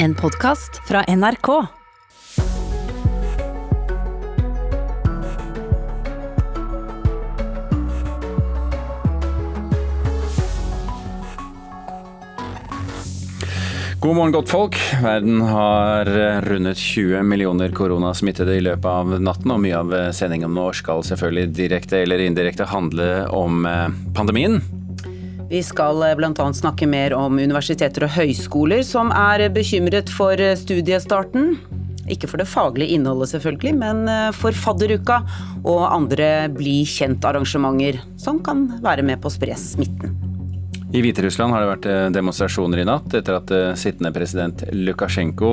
En podkast fra NRK. God morgen, godt folk. Verden har rundet 20 millioner koronasmittede i løpet av natten, og mye av sendingen nå skal selvfølgelig direkte eller indirekte handle om eh, pandemien. Vi skal eh, bl.a. snakke mer om universiteter og høyskoler som er bekymret for eh, studiestarten. Ikke for det faglige innholdet selvfølgelig, men for fadderuka og andre bli kjent-arrangementer som kan være med på å spre smitten. I Hviterussland har det vært eh, demonstrasjoner i natt etter at eh, sittende president Lukasjenko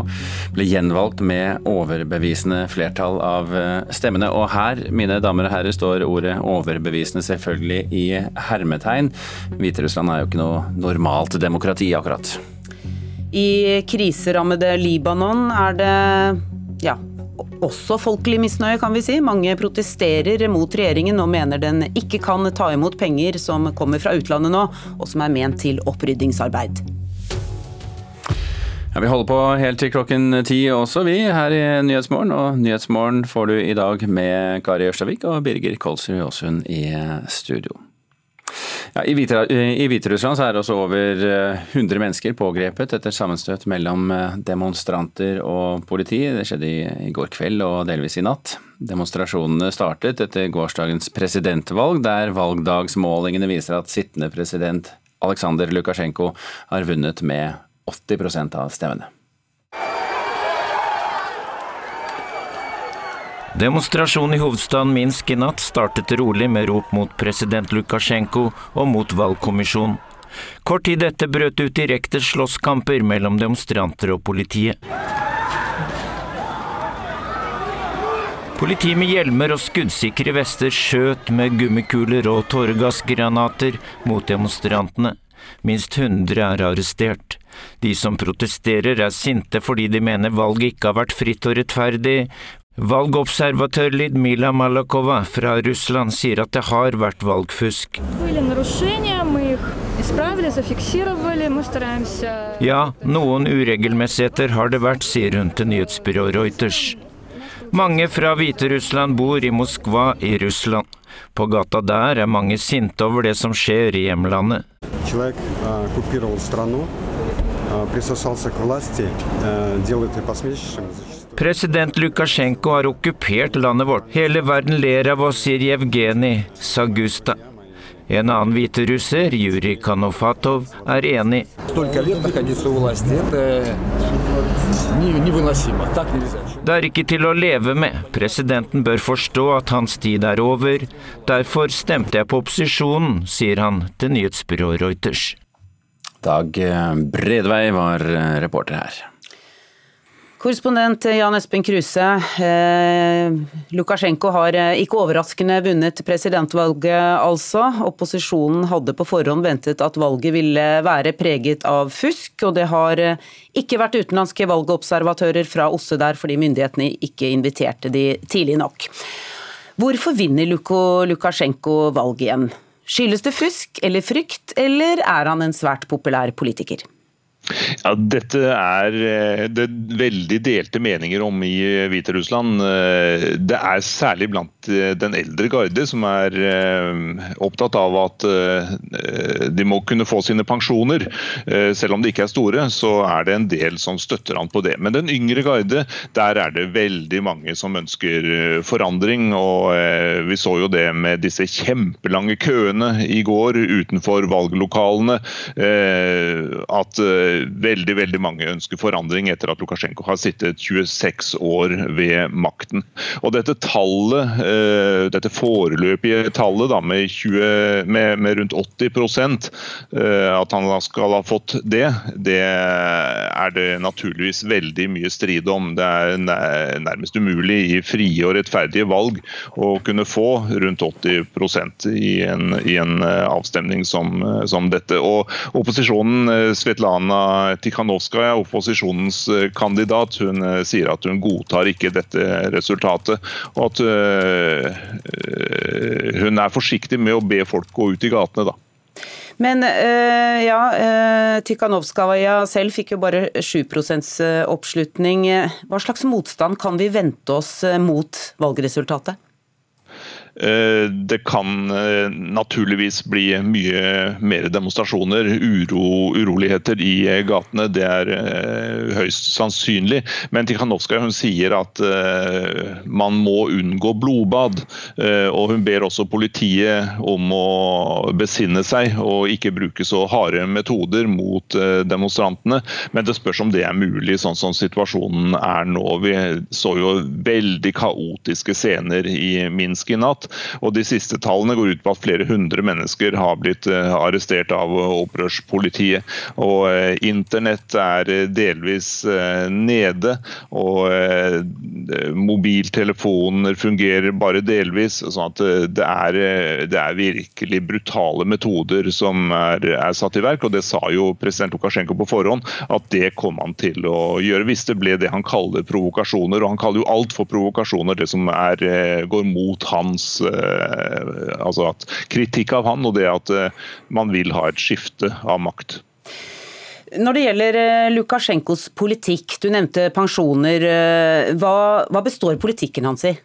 ble gjenvalgt med overbevisende flertall av eh, stemmene. Og her, mine damer og herrer, står ordet overbevisende selvfølgelig i hermetegn. Hviterussland er jo ikke noe normalt demokrati, akkurat. I kriserammede Libanon er det ja, også folkelig misnøye, kan vi si. Mange protesterer mot regjeringen og mener den ikke kan ta imot penger som kommer fra utlandet nå, og som er ment til oppryddingsarbeid. Ja, vi holder på helt til klokken ti også, vi, her i Nyhetsmorgen. Og Nyhetsmorgen får du i dag med Kari Ørstavik og Birger Kolsrud Aasund i studio. Ja, I Hviterussland er også over 100 eh, mennesker pågrepet etter sammenstøt mellom eh, demonstranter og politi. Det skjedde i går kveld og delvis i natt. Demonstrasjonene startet etter gårsdagens presidentvalg, der valgdagsmålingene viser at sittende president Aleksandr Lukasjenko har vunnet med 80% av stemmene. Demonstrasjonen i hovedstaden Minsk i natt startet rolig med rop mot president Lukasjenko og mot valgkommisjonen. Kort tid etter brøt ut direkte slåsskamper mellom demonstranter og politiet. Politi med hjelmer og skuddsikre vester skjøt med gummikuler og tåregassgranater mot demonstrantene. Minst 100 er arrestert. De som protesterer er sinte fordi de mener valget ikke har vært fritt og rettferdig, Valgobservatør Lidmila Malakova fra Russland sier at det har vært valgfusk. Ja, noen uregelmessigheter har det vært, sier hun til nyhetsbyrået Reuters. Mange fra Hviterussland bor i Moskva i Russland. På gata der er mange sinte over det som skjer i hjemlandet. Человек оккупировал страну, присосался к власти, делает это посмешищем. President Lukasjenko har okkupert landet vårt. Hele verden ler av oss, sier Jevgenij Sagusta. En annen hviterusser, Jurij Kanofatov, er enig. Det er ikke til å leve med. Presidenten bør forstå at hans tid er over. Derfor stemte jeg på opposisjonen, sier han til nyhetsbyrået Reuters. Dag Bredvei var reporter her. Korrespondent Jan Espen Kruse. Eh, Lukasjenko har eh, ikke overraskende vunnet presidentvalget, altså. Opposisjonen hadde på forhånd ventet at valget ville være preget av fusk, og det har eh, ikke vært utenlandske valgobservatører fra OSSE der fordi myndighetene ikke inviterte de tidlig nok. Hvorfor vinner Lukasjenko valget igjen? Skyldes det fusk eller frykt, eller er han en svært populær politiker? Ja, Dette er eh, det veldig delte meninger om i eh, Hviterussland. Eh, det er særlig blant den eldre garde som er opptatt av at de må kunne få sine pensjoner. Selv om de ikke er store, så er det en del som støtter han på det. Men den yngre garde, der er det veldig mange som ønsker forandring. og Vi så jo det med disse kjempelange køene i går utenfor valglokalene. At veldig veldig mange ønsker forandring etter at Lukasjenko har sittet 26 år ved makten. Og Dette tallet, eh, dette foreløpige tallet da, med, 20, med, med rundt 80 eh, at han skal ha fått det, det er det naturligvis veldig mye strid om. Det er nærmest umulig i frie og rettferdige valg å kunne få rundt 80 i en, i en eh, avstemning som, som dette. Og Opposisjonen, Svetlana Tikhanovskaja, opposisjonens eh, kandidat, hun eh, sier at hun godtar ikke dette resultatet. Og at eh, hun er forsiktig med å be folk gå ut i gatene, da. Men ja, Tikhanovskaja selv fikk jo bare 7% oppslutning. Hva slags motstand kan vi vente oss mot valgresultatet? Eh, det kan eh, naturligvis bli mye mer demonstrasjoner, uro, uroligheter i eh, gatene. Det er høyst sannsynlig. Men Tikhanovskaja sier at man må unngå blodbad. Og hun ber også politiet om å besinne seg og ikke bruke så harde metoder mot demonstrantene. Men det spørs om det er mulig, sånn som situasjonen er nå. Vi så jo veldig kaotiske scener i Minsk i natt. Og De siste tallene går ut på at flere hundre mennesker har blitt eh, arrestert av opprørspolitiet. Og eh, Internett er eh, delvis nede, og mobiltelefoner fungerer bare delvis. sånn at det er, det er virkelig brutale metoder som er, er, satt i verk. og Det sa jo president Lukasjenko på forhånd, at det kom han til å gjøre hvis det ble det han kaller provokasjoner. og Han kaller jo alt for provokasjoner, det som er, går mot hans Eh, altså at kritikk av han og det at eh, man vil ha et skifte av makt. Når det gjelder eh, Lukasjenkos politikk, du nevnte pensjoner. Hva, hva består politikken hans i?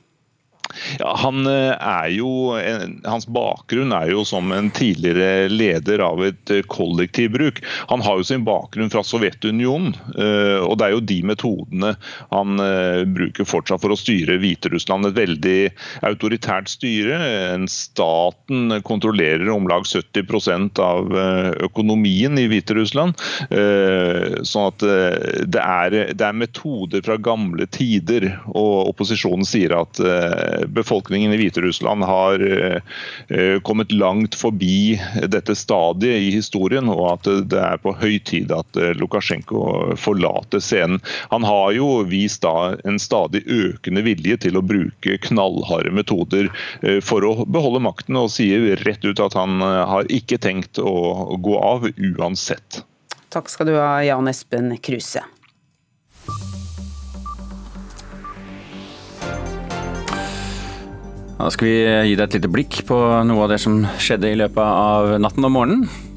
Ja, han eh, er jo, Hans bakgrunn er jo som en tidligere leder av et eh, kollektivbruk. Han har jo sin bakgrunn fra Sovjetunionen, eh, og det er jo de metodene han bruker fortsatt for å styre Hviterussland. Et veldig autoritært styre. Staten kontrollerer om lag 70% av økonomien i Hviterussland. Sånn at det er, det er metoder fra gamle tider, og opposisjonen sier at befolkningen i Hviterussland har eh, kommet langt forbi dette stadiet i historien, og at det er på høy tid at eh, Lukasjenko forlater scenen. Han har jo vist da en stadig økende vilje til å bruke knallharde metoder eh, for å beholde makten, og sier rett ut at han har ikke tenkt å gå av uansett. Takk skal du ha, Jan Espen Kruse. Da skal vi gi deg et lite blikk på noe av det som skjedde i løpet av natten og morgenen.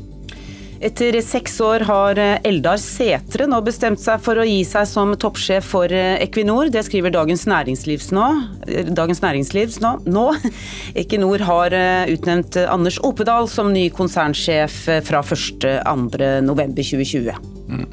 Etter seks år har Eldar Setre nå bestemt seg for å gi seg som toppsjef for Equinor. Det skriver Dagens Næringsliv nå. Dagens Næringsliv nå. nå. Equinor har utnevnt Anders Opedal som ny konsernsjef fra 1.2.2020. Mm.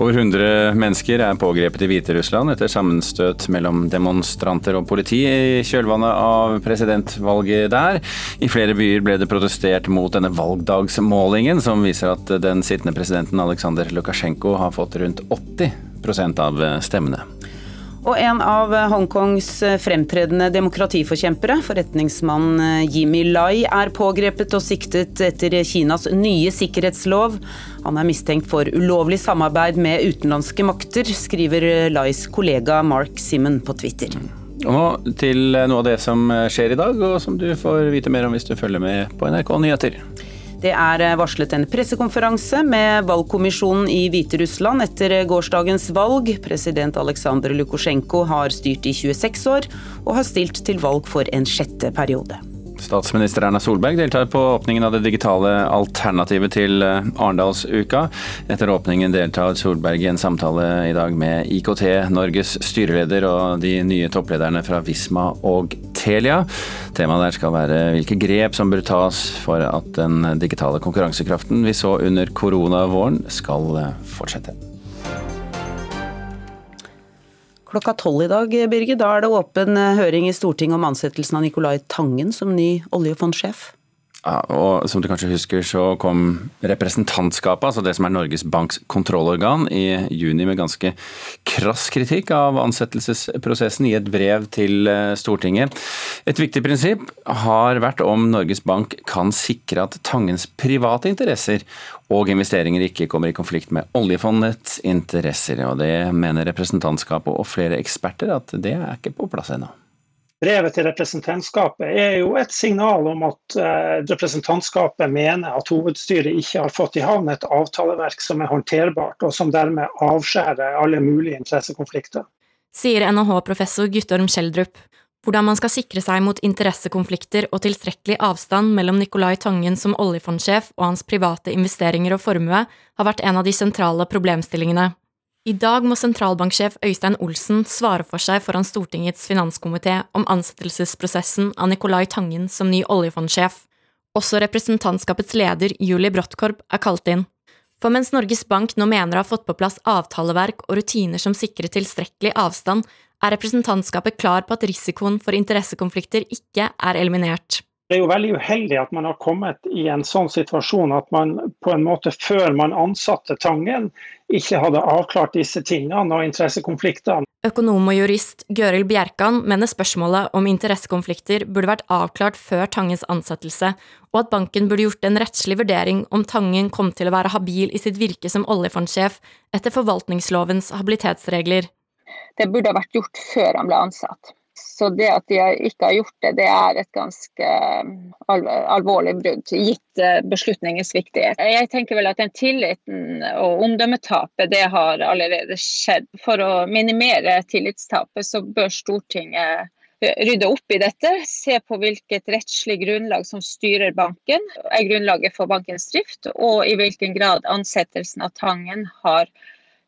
Over 100 mennesker er pågrepet i Hviterussland etter sammenstøt mellom demonstranter og politi i kjølvannet av presidentvalget der. I flere byer ble det protestert mot denne valgdagsmålingen, som viser at den sittende presidenten Aleksandr Lukasjenko har fått rundt 80% av stemmene. Og en av Hongkongs fremtredende demokratiforkjempere, forretningsmannen Jimmy Lai, er pågrepet og siktet etter Kinas nye sikkerhetslov. Han er mistenkt for ulovlig samarbeid med utenlandske makter, skriver Lais kollega Mark Simmon på Twitter. Og til noe av det som skjer i dag, og som du får vite mer om hvis du følger med på NRK Nyheter. Det er eh, varslet en pressekonferanse med valgkommisjonen i Hviterussland etter gårsdagens valg. President Aleksandr Lukasjenko har styrt i 26 år, og har stilt til valg for en sjette periode. Statsminister Erna Solberg deltar på åpningen av det digitale alternativet til eh, Arendalsuka. Etter åpningen deltar Solberg i en samtale i dag med IKT, Norges styreleder og de nye topplederne fra Visma og Telia. Temaet der skal være hvilke grep som bør tas for at den digitale konkurransekraften vi så under koronavåren skal eh, fortsette. Klokka tolv i dag, Birgit, da er det åpen eh, høring i Stortinget om ansettelsen av Nicolai Tangen som ny oljefondsjef. Ja, og Som du kanskje husker, så kom representantskapet, altså det som er Norges Banks kontrollorgan, i juni med ganske krass kritikk av ansettelsesprosessen i et brev til eh, Stortinget. Et viktig prinsipp har vært om Norges Bank kan sikre at Tangens private interesser og investeringer ikke kommer i konflikt med oljefondets interesser. og Det mener representantskapet og flere eksperter at det er ikke på plass ennå. Brevet til representantskapet er jo et signal om at eh, representantskapet mener at hovedstyret ikke har fått i havn et avtaleverk som er håndterbart, og som dermed avskjærer alle mulige interessekonflikter. Sier NHH-professor Guttorm Kjeldrup. Hvordan man skal sikre seg mot interessekonflikter og tilstrekkelig avstand mellom Nicolai Tangen som oljefondsjef og hans private investeringer og formue, har vært en av de sentrale problemstillingene. I dag må sentralbanksjef Øystein Olsen svare for seg foran Stortingets finanskomité om ansettelsesprosessen av Nicolai Tangen som ny oljefondsjef. Også representantskapets leder, Julie Brottkorb er kalt inn. For mens Norges Bank nå mener å ha fått på plass avtaleverk og rutiner som sikrer tilstrekkelig avstand, er representantskapet klar på at risikoen for interessekonflikter ikke er eliminert. Det er jo veldig uheldig at man har kommet i en sånn situasjon at man på en måte før man ansatte Tangen, ikke hadde avklart disse tingene og interessekonfliktene. Økonom og jurist Gøril Bjerkan mener spørsmålet om interessekonflikter burde vært avklart før Tangens ansettelse, og at banken burde gjort en rettslig vurdering om Tangen kom til å være habil i sitt virke som oljefondsjef etter forvaltningslovens habilitetsregler. Det burde ha vært gjort før han ble ansatt. Så det at de ikke har gjort det, det er et ganske um, alvorlig brudd, gitt uh, beslutningens viktighet. Jeg tenker vel at den tilliten og omdømmetapet, det har allerede skjedd. For å minimere tillitstapet, så bør Stortinget uh, rydde opp i dette. Se på hvilket rettslig grunnlag som styrer banken, er grunnlaget for bankens drift, og i hvilken grad ansettelsen av Tangen har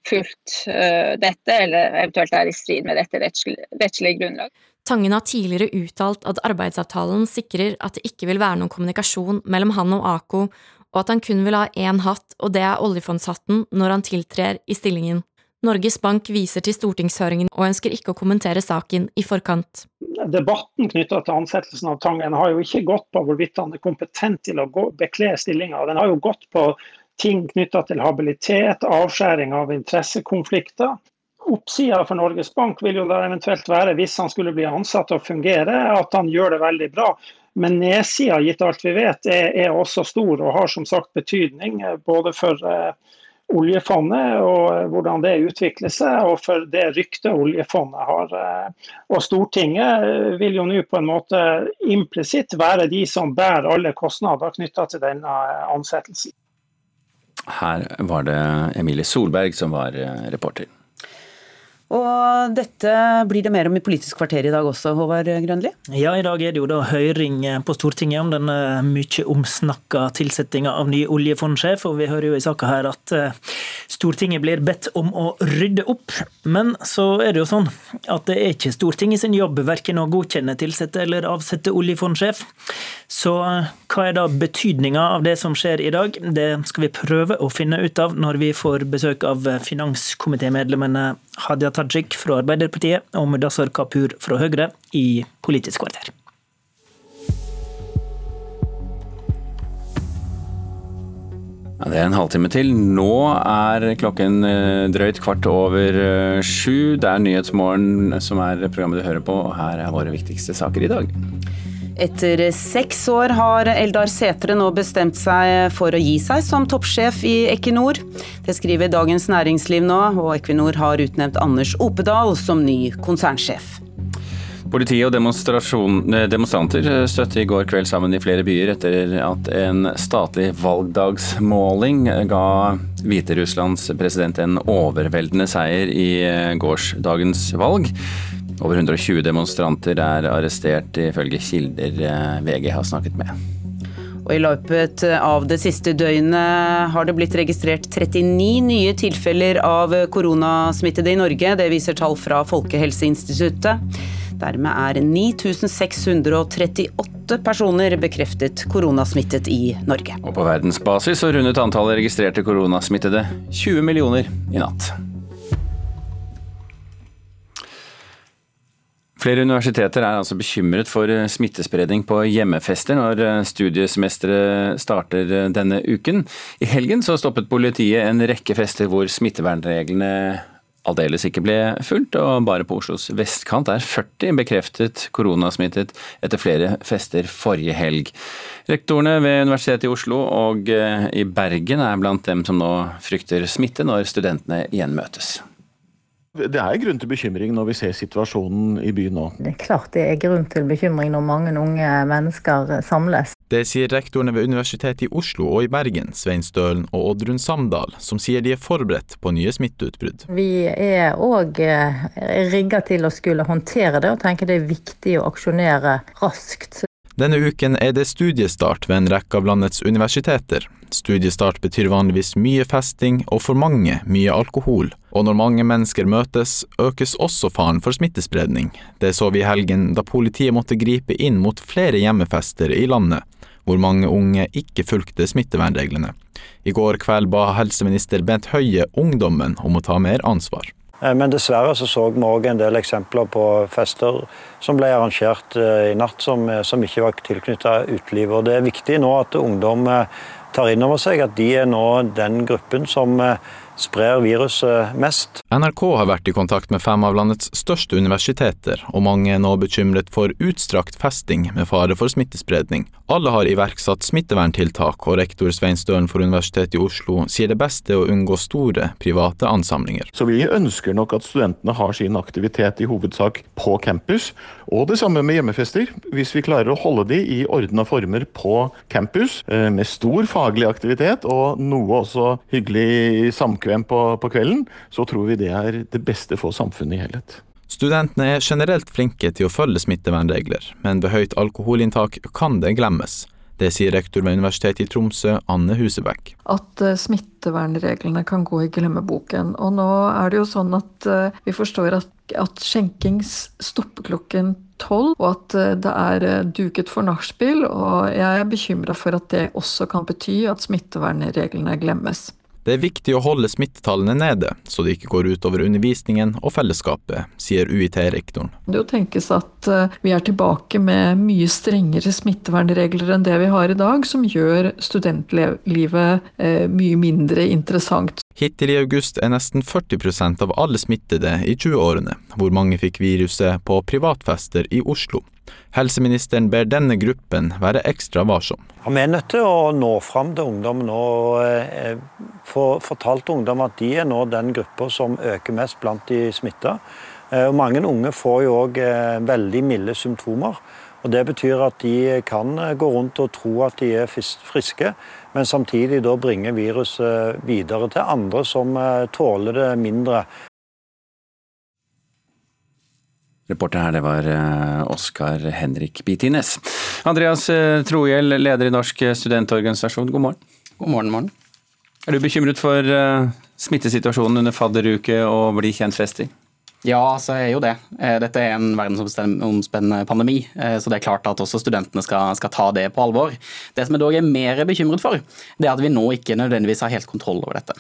fulgt uh, dette, eller eventuelt er i strid med dette rettslige grunnlag. Tangen har tidligere uttalt at arbeidsavtalen sikrer at det ikke vil være noen kommunikasjon mellom han og Ako, og at han kun vil ha én hatt, og det er oljefondshatten, når han tiltrer i stillingen. Norges Bank viser til stortingshøringen og ønsker ikke å kommentere saken i forkant. Debatten knytta til ansettelsen av Tangen har jo ikke gått på hvorvidt han er kompetent til å bekle stillinga. Den har jo gått på ting knytta til habilitet, avskjæring av interessekonflikter. Oppsida for Norges Bank vil jo da eventuelt være, hvis han skulle bli ansatt og fungere, at han gjør det veldig bra. Men nedsida, gitt alt vi vet, er, er, også stor og har som sagt betydning eh, både for eh, oljefondet og eh, hvordan det utvikler seg, og for det ryktet oljefondet har. Eh. Og Stortinget vil jo nå på en måte implisitt være de som bærer alle kostnader knytta til denne ansettelsen. Her var det Emilie Solberg som var reporter. Og dette blir det mer om i Politisk kvarter i dag også, Håvard Grønli? Ja, i dag er det jo da høring på Stortinget om den mye omsnakka tilsettinga av ny oljefondsjef. Og vi hører jo i saka her at eh, Stortinget blir bedt om å rydde opp. Men så er det jo sånn at det er ikke Stortinget sin jobb verken å godkjenne, tilsette eller avsette oljefondsjef. Så eh, hva er da betydninga av det som skjer i dag? Det skal vi prøve å finne ut av når vi får besøk av finanskomitémedlemmene Hadia Tajik fra Arbeiderpartiet og Mudassar Kapur fra Høyre i Politisk kvarter. Ja, det er en halvtime til. Nå er klokken eh, drøyt kvart over eh, sju. Det er Nyhetsmorgen som er programmet du hører på, og her er våre viktigste saker i dag. Etter seks år har Eldar Sætre nå bestemt seg for å gi seg som toppsjef i Equinor. Det skriver Dagens Næringsliv nå, og Equinor har utnevnt Anders Opedal som ny konsernsjef. Politiet og eh, demonstranter støtte i går kveld sammen i flere byer etter at en statlig valgdagsmåling ga Hviterusslands president en overveldende seier i eh, gårsdagens valg. Over 120 demonstranter er arrestert, ifølge kilder eh, VG har snakket med. Og I løpet av det siste døgnet har det blitt registrert 39 nye tilfeller av koronasmittede i Norge. Det viser tall fra Folkehelseinstituttet. Dermed er 9638 personer bekreftet koronasmittet i Norge. Og på verdensbasis så rundet antallet registrerte koronasmittede 20 millioner i natt. Flere universiteter er altså bekymret for eh, smittespredning på hjemmefester når eh, studiesemesteret starter eh, denne uken. I helgen så stoppet politiet en rekke fester hvor smittevernreglene aldeles ikke ble fulgt, og bare på Oslos vestkant er 40 bekreftet koronasmittet etter flere fester forrige helg. Rektorene ved Universitetet i Oslo og i Bergen er blant dem som nå frykter smitte når studentene igjen møtes. Det er grunn til bekymring når vi ser situasjonen i byen nå. Det er klart det er grunn til bekymring når mange unge mennesker samles. Det sier rektorene ved Universitetet i Oslo og i Bergen, Svein Stølen og Oddrun Samdal, som sier de er forberedt på nye smitteutbrudd. Vi er òg eh, rigga til å skulle håndtere det, og tenker det er viktig å aksjonere raskt. Denne uken er det studiestart ved en rekke av landets universiteter. Studiestart betyr vanligvis mye festing og for mange mye alkohol. Og når mange mennesker møtes, økes også faren for smittespredning. Det så vi i helgen da politiet måtte gripe inn mot flere hjemmefester i landet, hvor mange unge ikke fulgte smittevernreglene. I går kveld ba helseminister Bent Høie ungdommen om å ta mer ansvar. Eh, men dessverre så, så vi òg en del eksempler på fester som ble arrangert eh, i natt som, eh, som ikke var tilknyttet utelivet. Det er viktig nå at ungdom tar inn over seg at de er nå den gruppen som sprer viruset mest. NRK har vært i kontakt med fem av landets største universiteter, og mange er nå bekymret for utstrakt festing med fare for smittespredning. Alle har iverksatt smitteverntiltak, og rektor Svein Støren for Universitetet i Oslo sier det beste er å unngå store private ansamlinger. Så vi ønsker nok at studentene har sin aktivitet i hovedsak på campus, og det samme med hjemmefester. Hvis vi klarer å holde de i ordna former på campus, eh, med stor faglig aktivitet og noe også hyggelig samkvem på, på kvelden, så tror vi det er det beste for samfunnet i helhet. Studentene er generelt flinke til å følge smittevernregler, men ved høyt alkoholinntak kan det glemmes. Det sier rektor ved Universitetet i Tromsø, Anne Husebekk. At eh, smittevernreglene kan gå i glemmeboken. Og nå er det jo sånn at eh, vi forstår at, at skjenking stopper klokken tolv, og at eh, det er duket for nachspiel. Og jeg er bekymra for at det også kan bety at smittevernreglene glemmes. Det er viktig å holde smittetallene nede, så det ikke går utover undervisningen og fellesskapet, sier UiT-rektoren. Det tenkes at eh, vi er tilbake med mye strengere smittevernregler enn det vi har i dag, som gjør studentlivet eh, mye mindre interessant. Hittil i august er nesten 40% av alle smittede i 20-årene, hvor mange fikk viruset på privatfester i Oslo. Helseministeren ber denne gruppen være ekstra varsom. vi er nødt til å nå fram til ungdommen og eh, få fortalt ungdom at de er nå den gruppa som øker mest blant de smitta. Eh, mange unge får jo òg eh, veldig milde symptomer. og Det betyr at de kan gå rundt og tro at de er friske, men samtidig da bringe viruset videre til andre som tåler det mindre. Reporter her, det var eh, Oskar Henrik Bitines. Andreas eh, Trohjell, leder i Norsk studentorganisasjon, god morgen. God morgen, morgen. Er du bekymret for eh, smittesituasjonen under fadderuke og bli kjent-festing? Ja, så er jo det. Dette er en verdensomspennende pandemi, så det er klart at også studentene skal, skal, ta det på alvor. Det som jeg dog er mer bekymret for, det er at vi nå ikke nødvendigvis har helt kontroll over dette.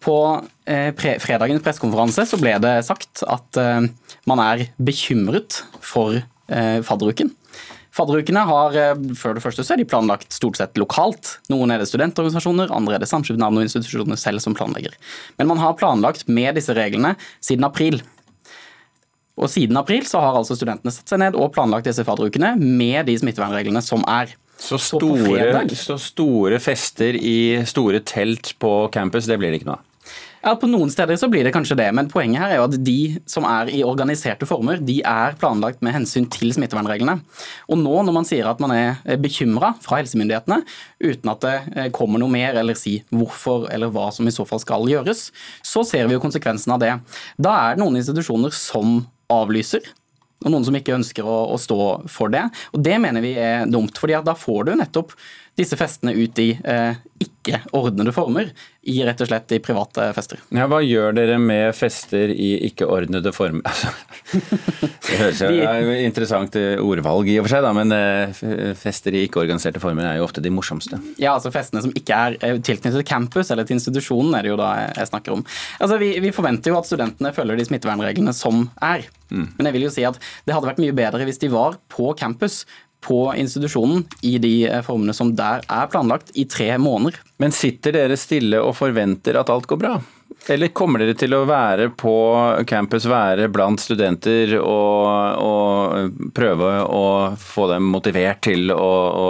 På eh, fredagens pressekonferanse så ble det sagt at eh, man er bekymret for eh, fadderuken. Fadderukene har før det første så er de planlagt stort sett lokalt. Noen er det studentorganisasjoner, andre er det samskipnadene og institusjonene selv som planlegger. Men man har planlagt med disse reglene siden april. Og siden april så har altså studentene satt seg ned og planlagt disse fadderukene med de smittevernreglene som er. Så store, så store fester i store telt på campus, det blir det ikke noe av? Ja, På noen steder så blir det kanskje det, men poenget her er jo at de som er i organiserte former, de er planlagt med hensyn til smittevernreglene. Og nå når man sier at man er bekymra fra helsemyndighetene, uten at det eh, kommer noe mer eller si hvorfor eller hva som i så fall skal gjøres, så ser vi jo konsekvensen av det. Da er det noen institusjoner som avlyser og noen som ikke ønsker å, å, stå for det. Og Det mener vi er dumt, fordi da får du nettopp disse festene ut i eh, ikke-ordnede former, i rett og slett i private fester. Ja, Hva gjør dere med fester i ikke-ordnede former? det høres jo ja, interessant ordvalg i og for seg, da, men eh, fester i ikke-organiserte former er jo ofte de morsomste. Ja, altså festene som ikke er eh, tilknyttet campus eller til institusjonen, er det jo da jeg snakker om. Altså, vi, vi forventer jo at studentene følger de smittevernreglene som er. Mm. Men jeg vil jo si at det hadde vært mye bedre hvis de var på campus på institusjonen i de eh, formene som der er planlagt, i tre måneder. Men sitter dere stille og forventer at alt går bra? Eller kommer dere til å være på campus, være blant studenter og, og prøve å få dem motivert til å, å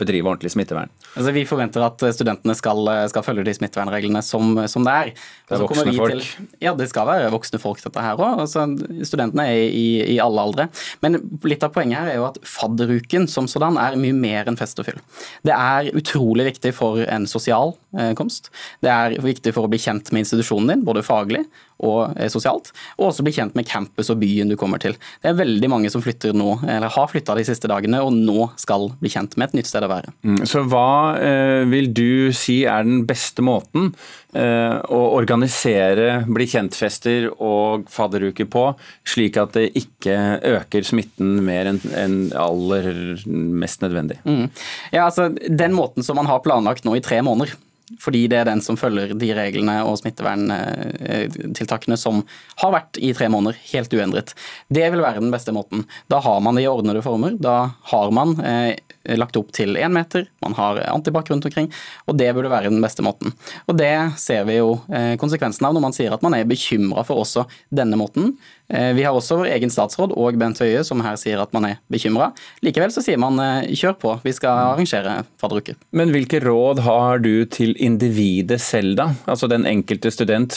bedrive ordentlig smittevern? Altså, vi forventer at studentene skal, skal følge de smittevernreglene som, som det er. Det er voksne folk? Til, ja, det skal være voksne folk dette her òg. Altså, studentene er i, i, alle aldre. Men litt av poenget her er jo at fadderuken som sådan er mye mer enn fest og fyll. Det er utrolig viktig for en sosial eh, komst. Det er viktig for å bli kjent med institusjonen din, både faglig og eh, sosialt, og også bli kjent med campus og byen du kommer til. Det er veldig mange som flytter nå, eller har flytta de siste dagene, og nå skal bli kjent med et nytt sted å være. Mm, så hva eh, vil du si er den beste måten eh, å organisere bli kjent-fester og fadderuker på, slik at det ikke øker smitten mer enn en aller mest nødvendig? Mm. Ja, altså Den måten som man har planlagt nå i tre måneder, fordi det er den som følger de reglene og smitteverntiltakene som har vært i tre måneder, helt uendret. Det vil være den beste måten. Da har man det i ordnede former. Da har man eh, lagt opp til én meter, man har antibac rundt omkring, og det burde være den beste måten. Og det ser vi jo eh, konsekvensen av når man sier at man er bekymra for også denne måten. Eh, vi har også vår egen statsråd og Bent Høie som her sier at man er bekymra. Likevel så sier man eh, kjør på, vi skal arrangere fadderuker. Men hvilke råd har du til individet selv, da? Altså den enkelte student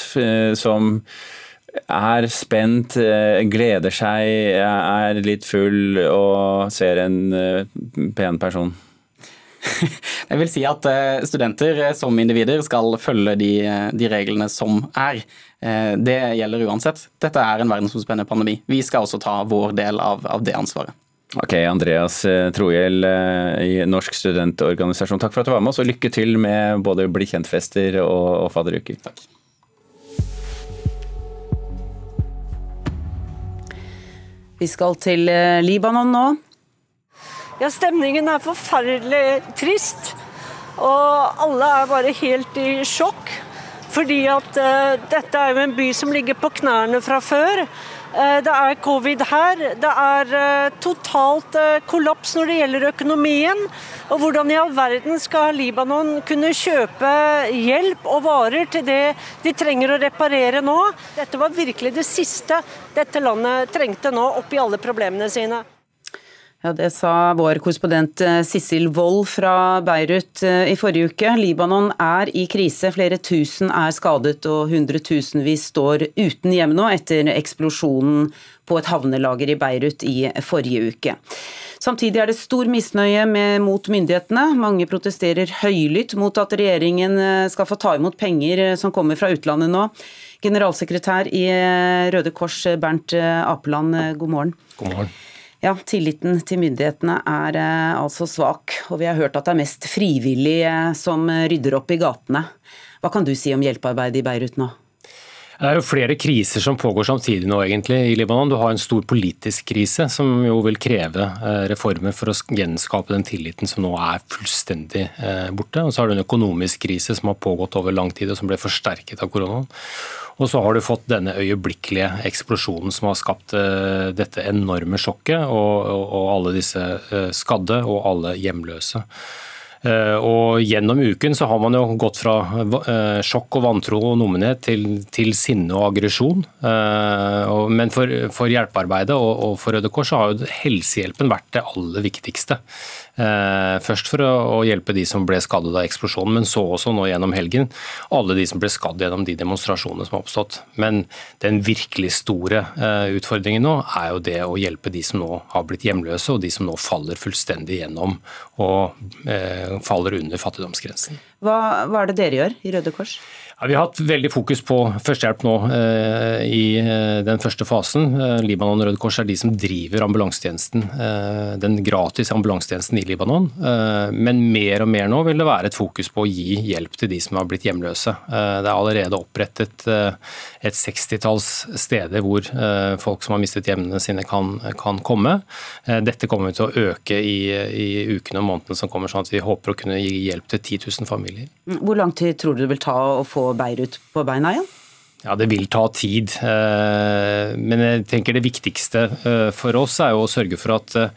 som er spent, gleder seg, er litt full og ser en pen person? Jeg vil si at studenter som individer skal følge de, de reglene som er. Det gjelder uansett. Dette er en verdensomspennende pandemi. Vi skal også ta vår del av, av det ansvaret. Ok, Andreas Trohjell i Norsk studentorganisasjon, takk for at du var med oss, og lykke til med både bli kjent-fester og, og fadderuker. Takk. Vi skal til Libanon nå. Ja, stemningen er forferdelig trist. Og alle er bare helt i sjokk. Fordi at uh, dette er jo en by som ligger på knærne fra før. Uh, det er covid her. Det er uh, totalt kollaps når det gjelder økonomien. Og hvordan i all verden skal Libanon kunne kjøpe hjelp og varer til det de trenger å reparere nå? Dette var virkelig det siste dette landet trengte nå, oppi alle problemene sine. Ja, Det sa vår korrespondent Sissel Wold fra Beirut i forrige uke. Libanon er i krise. Flere tusen er skadet og hundretusenvis står uten hjem nå etter eksplosjonen på et havnelager i Beirut i forrige uke. Samtidig er det stor misnøye med, mot myndighetene. Mange protesterer høylytt mot at regjeringen skal få ta imot penger som kommer fra utlandet nå. Generalsekretær i Røde Kors, Bernt Apeland, god morgen. God morgen. Ja, Tilliten til myndighetene er eh, altså svak, og vi har hørt at det er mest frivillige som rydder opp i gatene. Hva kan du si om hjelpearbeidet i Beirut nå? Det er jo flere kriser som pågår samtidig nå egentlig i Libanon. Du har en stor politisk krise som jo vil kreve reformer for å gjenskape den tilliten som nå er fullstendig borte. Og så har du en økonomisk krise som har pågått over lang tid og som ble forsterket av koronaen. Og så har du fått denne øyeblikkelige eksplosjonen som har skapt dette enorme sjokket, og, og alle disse skadde og alle hjemløse. Og Gjennom uken så har man jo gått fra sjokk og vantro og nummenhet til, til sinne og aggresjon. Men for, for hjelpearbeidet og, og for Røde Kors så har jo helsehjelpen vært det aller viktigste. Først for å hjelpe de som ble skadet av eksplosjonen, men så også nå gjennom helgen alle de som ble skadd gjennom de demonstrasjonene som har oppstått. Men den virkelig store utfordringen nå er jo det å hjelpe de som nå har blitt hjemløse, og de som nå faller fullstendig gjennom og faller under fattigdomsgrensen. Hva, hva er det dere gjør i Røde Kors? Ja, vi har hatt veldig fokus på førstehjelp nå eh, i den første fasen. Eh, Libanon Røde Kors er de som driver ambulansetjenesten, eh, den gratis ambulansetjenesten i Libanon. Men mer og mer nå vil det være et fokus på å gi hjelp til de som har blitt hjemløse. Det er allerede opprettet et sekstitalls steder hvor folk som har mistet hjemmene sine kan, kan komme. Dette kommer til å øke i, i ukene og månedene som kommer, sånn at vi håper å kunne gi hjelp til 10 000 familier. Hvor lang tid tror du det vil ta å få Beirut på beina igjen? Ja, Det vil ta tid. Men jeg tenker det viktigste for oss er jo å sørge for at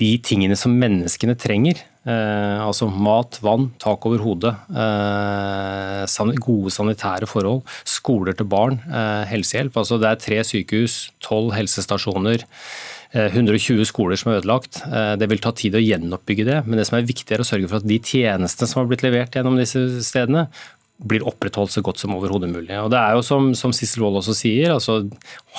de tingene som menneskene trenger. Eh, altså mat, vann, tak over hodet, eh, gode sanitære forhold, skoler til barn, eh, helsehjelp. Altså det er tre sykehus, tolv helsestasjoner. 120 eh, skoler som er ødelagt. Eh, det vil ta tid å gjenoppbygge det, men det som er viktig er å sørge for at de tjenestene som har blitt levert gjennom disse stedene, blir opprettholdt så godt som overhodet mulig. Og det er jo som, som Sissel Wold også sier, altså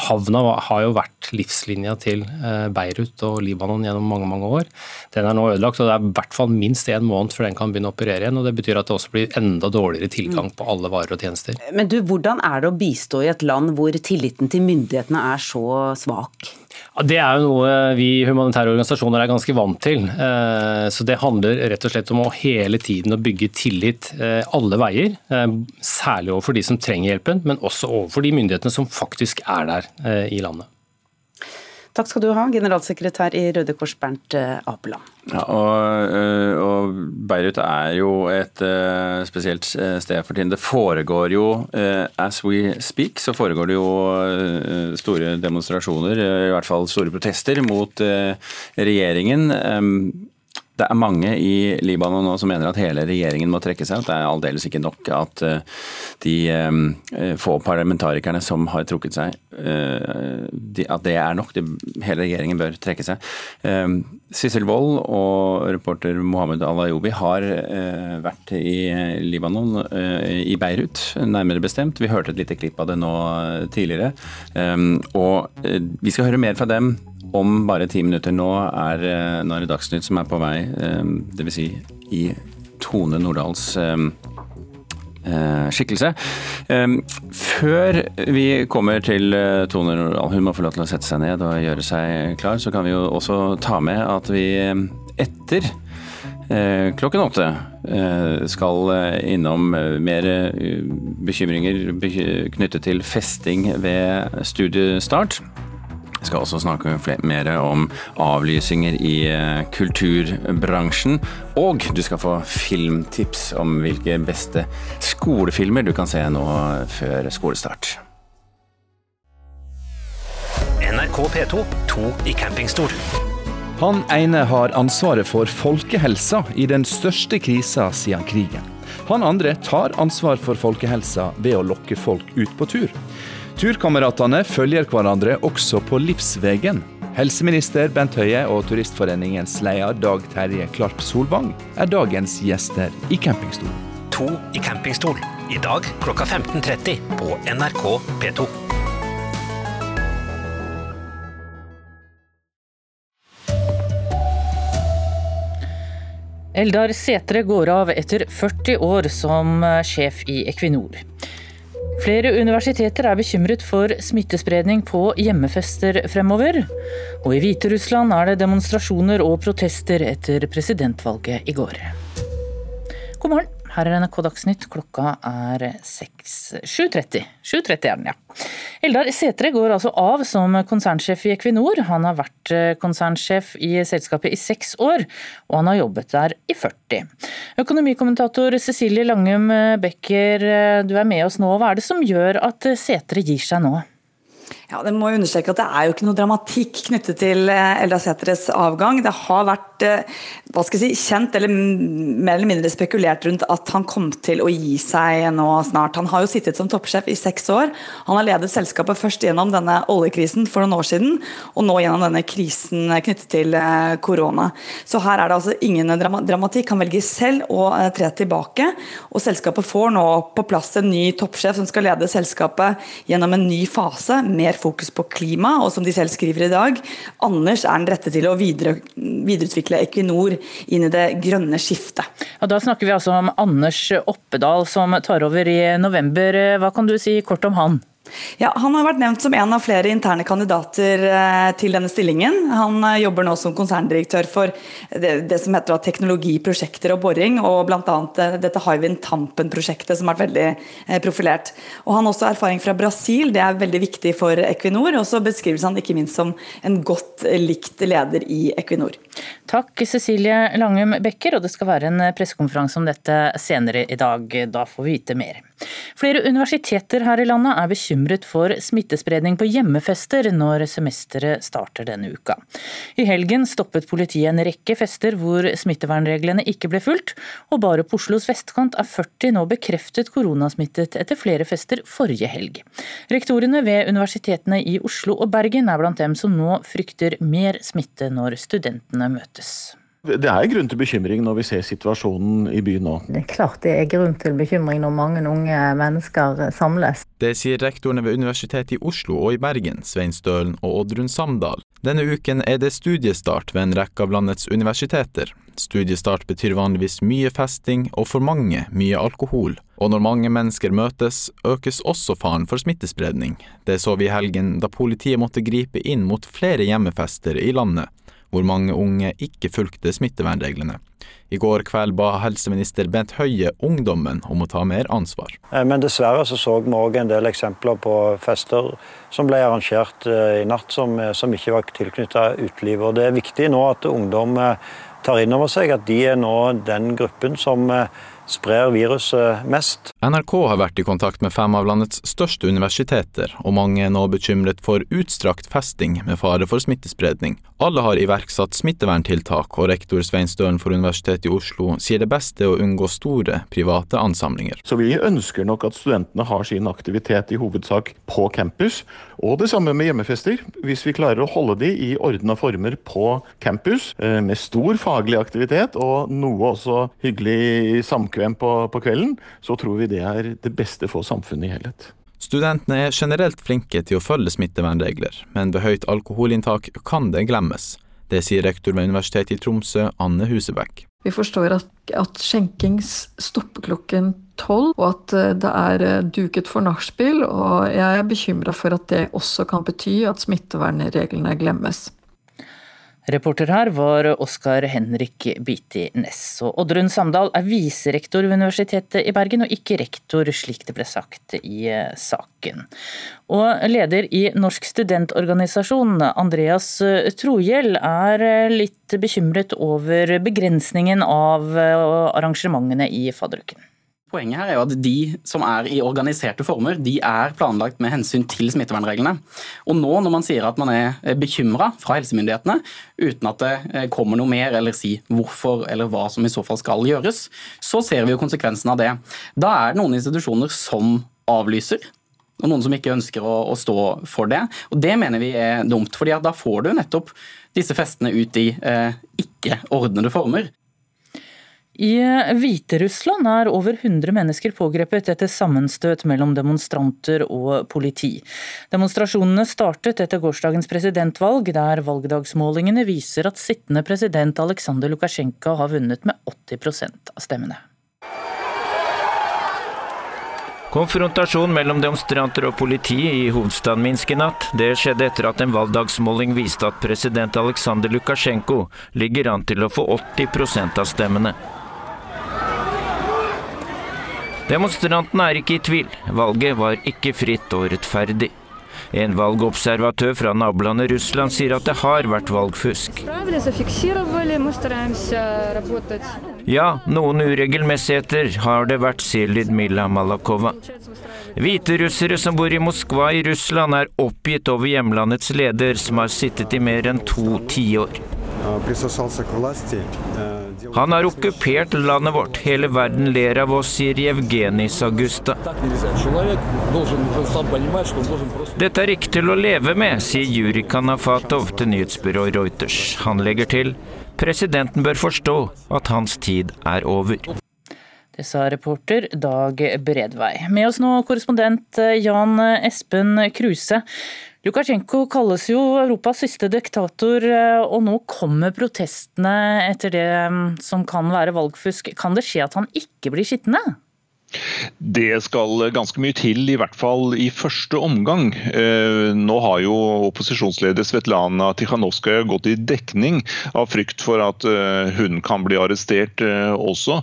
havna har jo vært livslinja til eh, Beirut og Libanon gjennom mange mange år. Den er nå ødelagt, og det er i hvert fall minst en måned før den kan begynne å operere igjen. og Det betyr at det også blir enda dårligere tilgang på alle varer og tjenester. Men du, Hvordan er det å bistå i et land hvor tilliten til myndighetene er så svak? Det er jo noe vi humanitære organisasjoner er ganske vant til. Eh, så Det handler rett og slett om å hele tiden å bygge tillit eh, alle veier. Eh, særlig overfor de som trenger hjelpen, men også overfor de myndighetene som faktisk er der i landet. Takk skal du ha, generalsekretær i Røde Kors Bernt Apeland. Ja, og, og, Beirut er jo et uh, spesielt sted for tiden. Det foregår jo, as we speak, så foregår det jo store demonstrasjoner, i hvert fall store protester mot regjeringen. Det er mange i Libanon nå som mener at hele regjeringen må trekke seg. At det er aldeles ikke nok at eh, de eh, få parlamentarikerne som har trukket seg, eh, at det er nok. Hele regjeringen bør trekke seg. Sissel Wold og reporter Mohammed Al-Ayoubi har vært i Libanon, i Beirut nærmere bestemt. Vi hørte et lite klipp av det nå tidligere. Og vi skal høre mer fra dem om bare ti minutter. Nå er, eh, nå er det Dagsnytt som er på vei, eh, dvs. Si i Tone Nordahls eh, skikkelse. Før vi kommer til Tone Nordahl, hun må få lov til å sette seg ned og gjøre seg klar, så kan vi jo også ta med at vi etter klokken åtte skal innom mer bekymringer knyttet til festing ved studiestart. Vi skal også snakke mer om avlysinger i eh, kulturbransjen. Og du skal få filmtips om hvilke beste skolefilmer du kan se nå før skolestart. NRK P2, to i campingstol. Han ene har ansvaret for folkehelsa i den største krisa siden krigen. Han andre tar ansvar for folkehelsa ved å lokke folk ut på tur. Turkameratene følger hverandre også på livsvegen. Helseminister Bent Høie og Turistforeningens leder Dag Terje Klarp Solvang er dagens gjester i campingstol. To i campingstol, i dag klokka 15.30 på NRK P2. Eldar Setre går av etter 40 år som sjef i Equinor. Flere universiteter er bekymret for smittespredning på hjemmefester fremover. Og i Hviterussland er det demonstrasjoner og protester etter presidentvalget i går. God morgen. Her er NRK Dagsnytt. Klokka er 7.30. 7.30 er den, ja. Eldar Setre går altså av som konsernsjef i Equinor. Han har vært eh, konsernsjef i selskapet i seks år, og han har jobbet der i 40. Økonomikommentator Cecilie Langum Becker, eh, du er med oss nå. Hva er det som gjør at Setre gir seg nå? Ja, det må understreke at det er jo ikke noe dramatikk knyttet til eh, Eldar Sætres avgang. Det har vært eh, hva skal jeg si, kjent eller mer eller mindre spekulert rundt at han kom til å gi seg nå snart. Han har jo sittet som toppsjef i seks år. Han har ledet selskapet først gjennom denne oljekrisen for noen år siden, og nå gjennom denne krisen knyttet til eh, korona. Så her er det altså ingen dramatikk. Han velger selv å tre tilbake, og selskapet får nå på plass en ny toppsjef som skal lede selskapet gjennom en ny fase. mer fokus på klima, og som de selv skriver i dag, Anders er den rette til å videre, videreutvikle Equinor inn i det grønne skiftet. Ja, da snakker vi altså om Anders Oppedal som tar over i november. Hva kan du si kort om han? Ja, Han har vært nevnt som en av flere interne kandidater eh, til denne stillingen. Han eh, jobber nå som konserndirektør for det, det som heter teknologiprosjekter og boring, og bl.a. Eh, dette Hywind Tampen-prosjektet, som har vært veldig profilert. Og Han har også erfaring fra Brasil, det er veldig viktig for Equinor. Og så beskrives han ikke minst som en godt likt leder i Equinor. Takk Cecilie Langum Becker, og det skal være en pressekonferanse om dette senere i dag. Da får vi vite mer. Flere universiteter her i landet er bekymret for smittespredning på hjemmefester når semesteret starter denne uka. I helgen stoppet politiet en rekke fester hvor smittevernreglene ikke ble fulgt, og bare på Oslos vestkant er 40 nå bekreftet koronasmittet etter flere fester forrige helg. Rektorene ved universitetene i Oslo og Bergen er blant dem som nå frykter mer smitte når studentene møtes. Det er grunn til bekymring når vi ser situasjonen i byen nå. Det er klart det er grunn til bekymring når mange unge mennesker samles. Det sier rektorene ved Universitetet i Oslo og i Bergen, Svein Stølen og Oddrun Samdal. Denne uken er det studiestart ved en rekke av landets universiteter. Studiestart betyr vanligvis mye festing og for mange mye alkohol. Og når mange mennesker møtes, økes også faren for smittespredning. Det så vi i helgen da politiet måtte gripe inn mot flere hjemmefester i landet hvor mange unge ikke fulgte smittevernreglene. I går kveld ba helseminister Bent Høie ungdommen om å ta mer ansvar. Eh, men dessverre så, så vi òg en del eksempler på fester som ble arrangert eh, i natt som, eh, som ikke var tilknyttet utelivet. Det er viktig nå at ungdom tar inn over seg at de er nå den gruppen som sprer viruset mest. NRK har vært i kontakt med fem av landets største universiteter, og mange er nå bekymret for utstrakt festing med fare for smittespredning. Alle har iverksatt smitteverntiltak, og rektor Svein Stølen for Universitetet i Oslo sier det beste er å unngå store private ansamlinger. Så vi ønsker nok at studentene har sin aktivitet i hovedsak på campus, og det samme med hjemmefester. Hvis vi klarer å holde de i ordna former på campus, eh, med stor faglig aktivitet og noe også hyggelig samkvem på, på kvelden, så tror vi det er det beste for samfunnet i helhet. Studentene er generelt flinke til å følge smittevernregler, men ved høyt alkoholinntak kan det glemmes. Det sier rektor ved Universitetet i Tromsø, Anne Husebekk. Vi forstår at, at skjenking stopper klokken tolv, og at eh, det er eh, duket for nachspiel. Og jeg er bekymra for at det også kan bety at smittevernreglene glemmes. Reporter her var Oskar Henrik Biti Næss. Og Oddrun Samdal er viserektor ved Universitetet i Bergen, og ikke rektor, slik det ble sagt i eh, saken. Og leder i Norsk studentorganisasjon, Andreas Trohjell, er eh, litt bekymret over begrensningen av eh, arrangementene i fadderuken. Poenget her er jo at de som er i organiserte former, de er planlagt med hensyn til smittevernreglene. Og nå når man sier at man er eh, bekymra fra helsemyndighetene, uten at det eh, kommer noe mer eller si hvorfor eller hva som i så fall skal gjøres, så ser vi jo konsekvensen av det. Da er det noen institusjoner som avlyser. Og noen som ikke ønsker å, å stå for det. Og Det mener vi er dumt, fordi da får du nettopp disse festene ut i eh, ikke ordnede former. I Hviterussland er over 100 mennesker pågrepet etter sammenstøt mellom demonstranter og politi. Demonstrasjonene startet etter gårsdagens presidentvalg, der valgdagsmålingene viser at sittende president Aleksandr Lukasjenko har vunnet med 80% av stemmene. Konfrontasjon mellom demonstranter og politi i hovedstaden Minsk i natt. Det skjedde etter at en valgdagsmåling viste at president Aleksandr Lukasjenko ligger an til å få 80% av stemmene. Demonstrantene er ikke i tvil. Valget var ikke fritt og rettferdig. En valgobservatør fra nabolandet Russland sier at det har vært valgfusk. Ja, noen uregelmessigheter har det vært, sier Lydmila Malakova. Hviterussere som bor i Moskva i Russland er oppgitt over hjemlandets leder, som har sittet i mer enn to tiår. Han har okkupert landet vårt. Hele verden ler av oss, sier Jevgenij Sagusta. Dette er ikke til å leve med, sier Juri Kanafatov til nyhetsbyrået Reuters. Han legger til presidenten bør forstå at hans tid er over. Det sa reporter Dag Bredvei. Med oss nå korrespondent Jan Espen Kruse. Lukasjenko kalles jo Europas siste diktator, eh, og nå kommer protestene etter det mm, som kan være valgfusk. Kan det skje at han ikke blir sittende? Det skal ganske mye til, i hvert fall i første omgang. Eh, nå har jo opposisjonsleder Svetlana Tikhanovskaja gått i dekning av frykt for at eh, hun kan bli arrestert eh, også.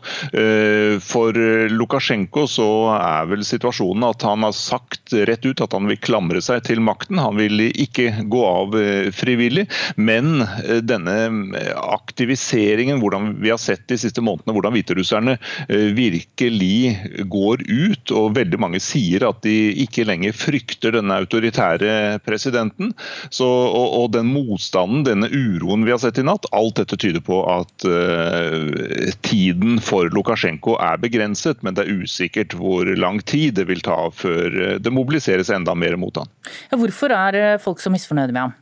For Lukasjenko så er vel situasjonen at han har sagt rett ut at han vil klamre seg til makten. Han vil ikke gå av frivillig, men denne aktiviseringen, hvordan vi har sett de siste månedene, hvordan hviterusserne virkelig går ut, og veldig mange sier at de ikke lenger frykter denne autoritære presidenten. Så, og, og, den motstanden, denne uroen vi har sett i natt, alt dette tyder på at uh, tiden for Lukasjenko er begrenset, men det er usikkert hvor lang tid det vil ta før det mobiliseres enda mer mot han. Ja, hvorfor er folk så misfornøyde med ham?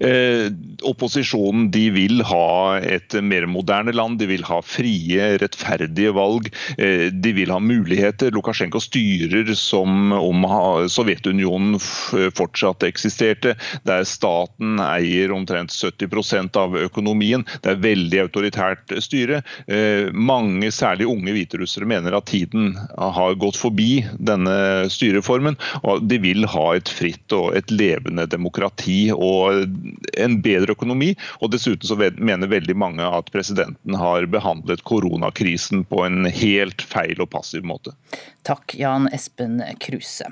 Eh, opposisjonen de vil ha et mer moderne land, de vil ha frie, rettferdige valg. Eh, de vil ha muligheter. Lukasjenko styrer som om Sovjetunionen fortsatt eksisterte. Der staten eier omtrent 70% av økonomien. Det er veldig autoritært styre. Eh, mange, særlig unge hviterussere, mener at tiden har gått forbi denne styreformen. og De vil ha et fritt og et levende demokrati. og en bedre økonomi. Og dessuten så mener veldig mange at presidenten har behandlet koronakrisen på en helt feil og passiv måte. Takk, Jan Espen Kruse.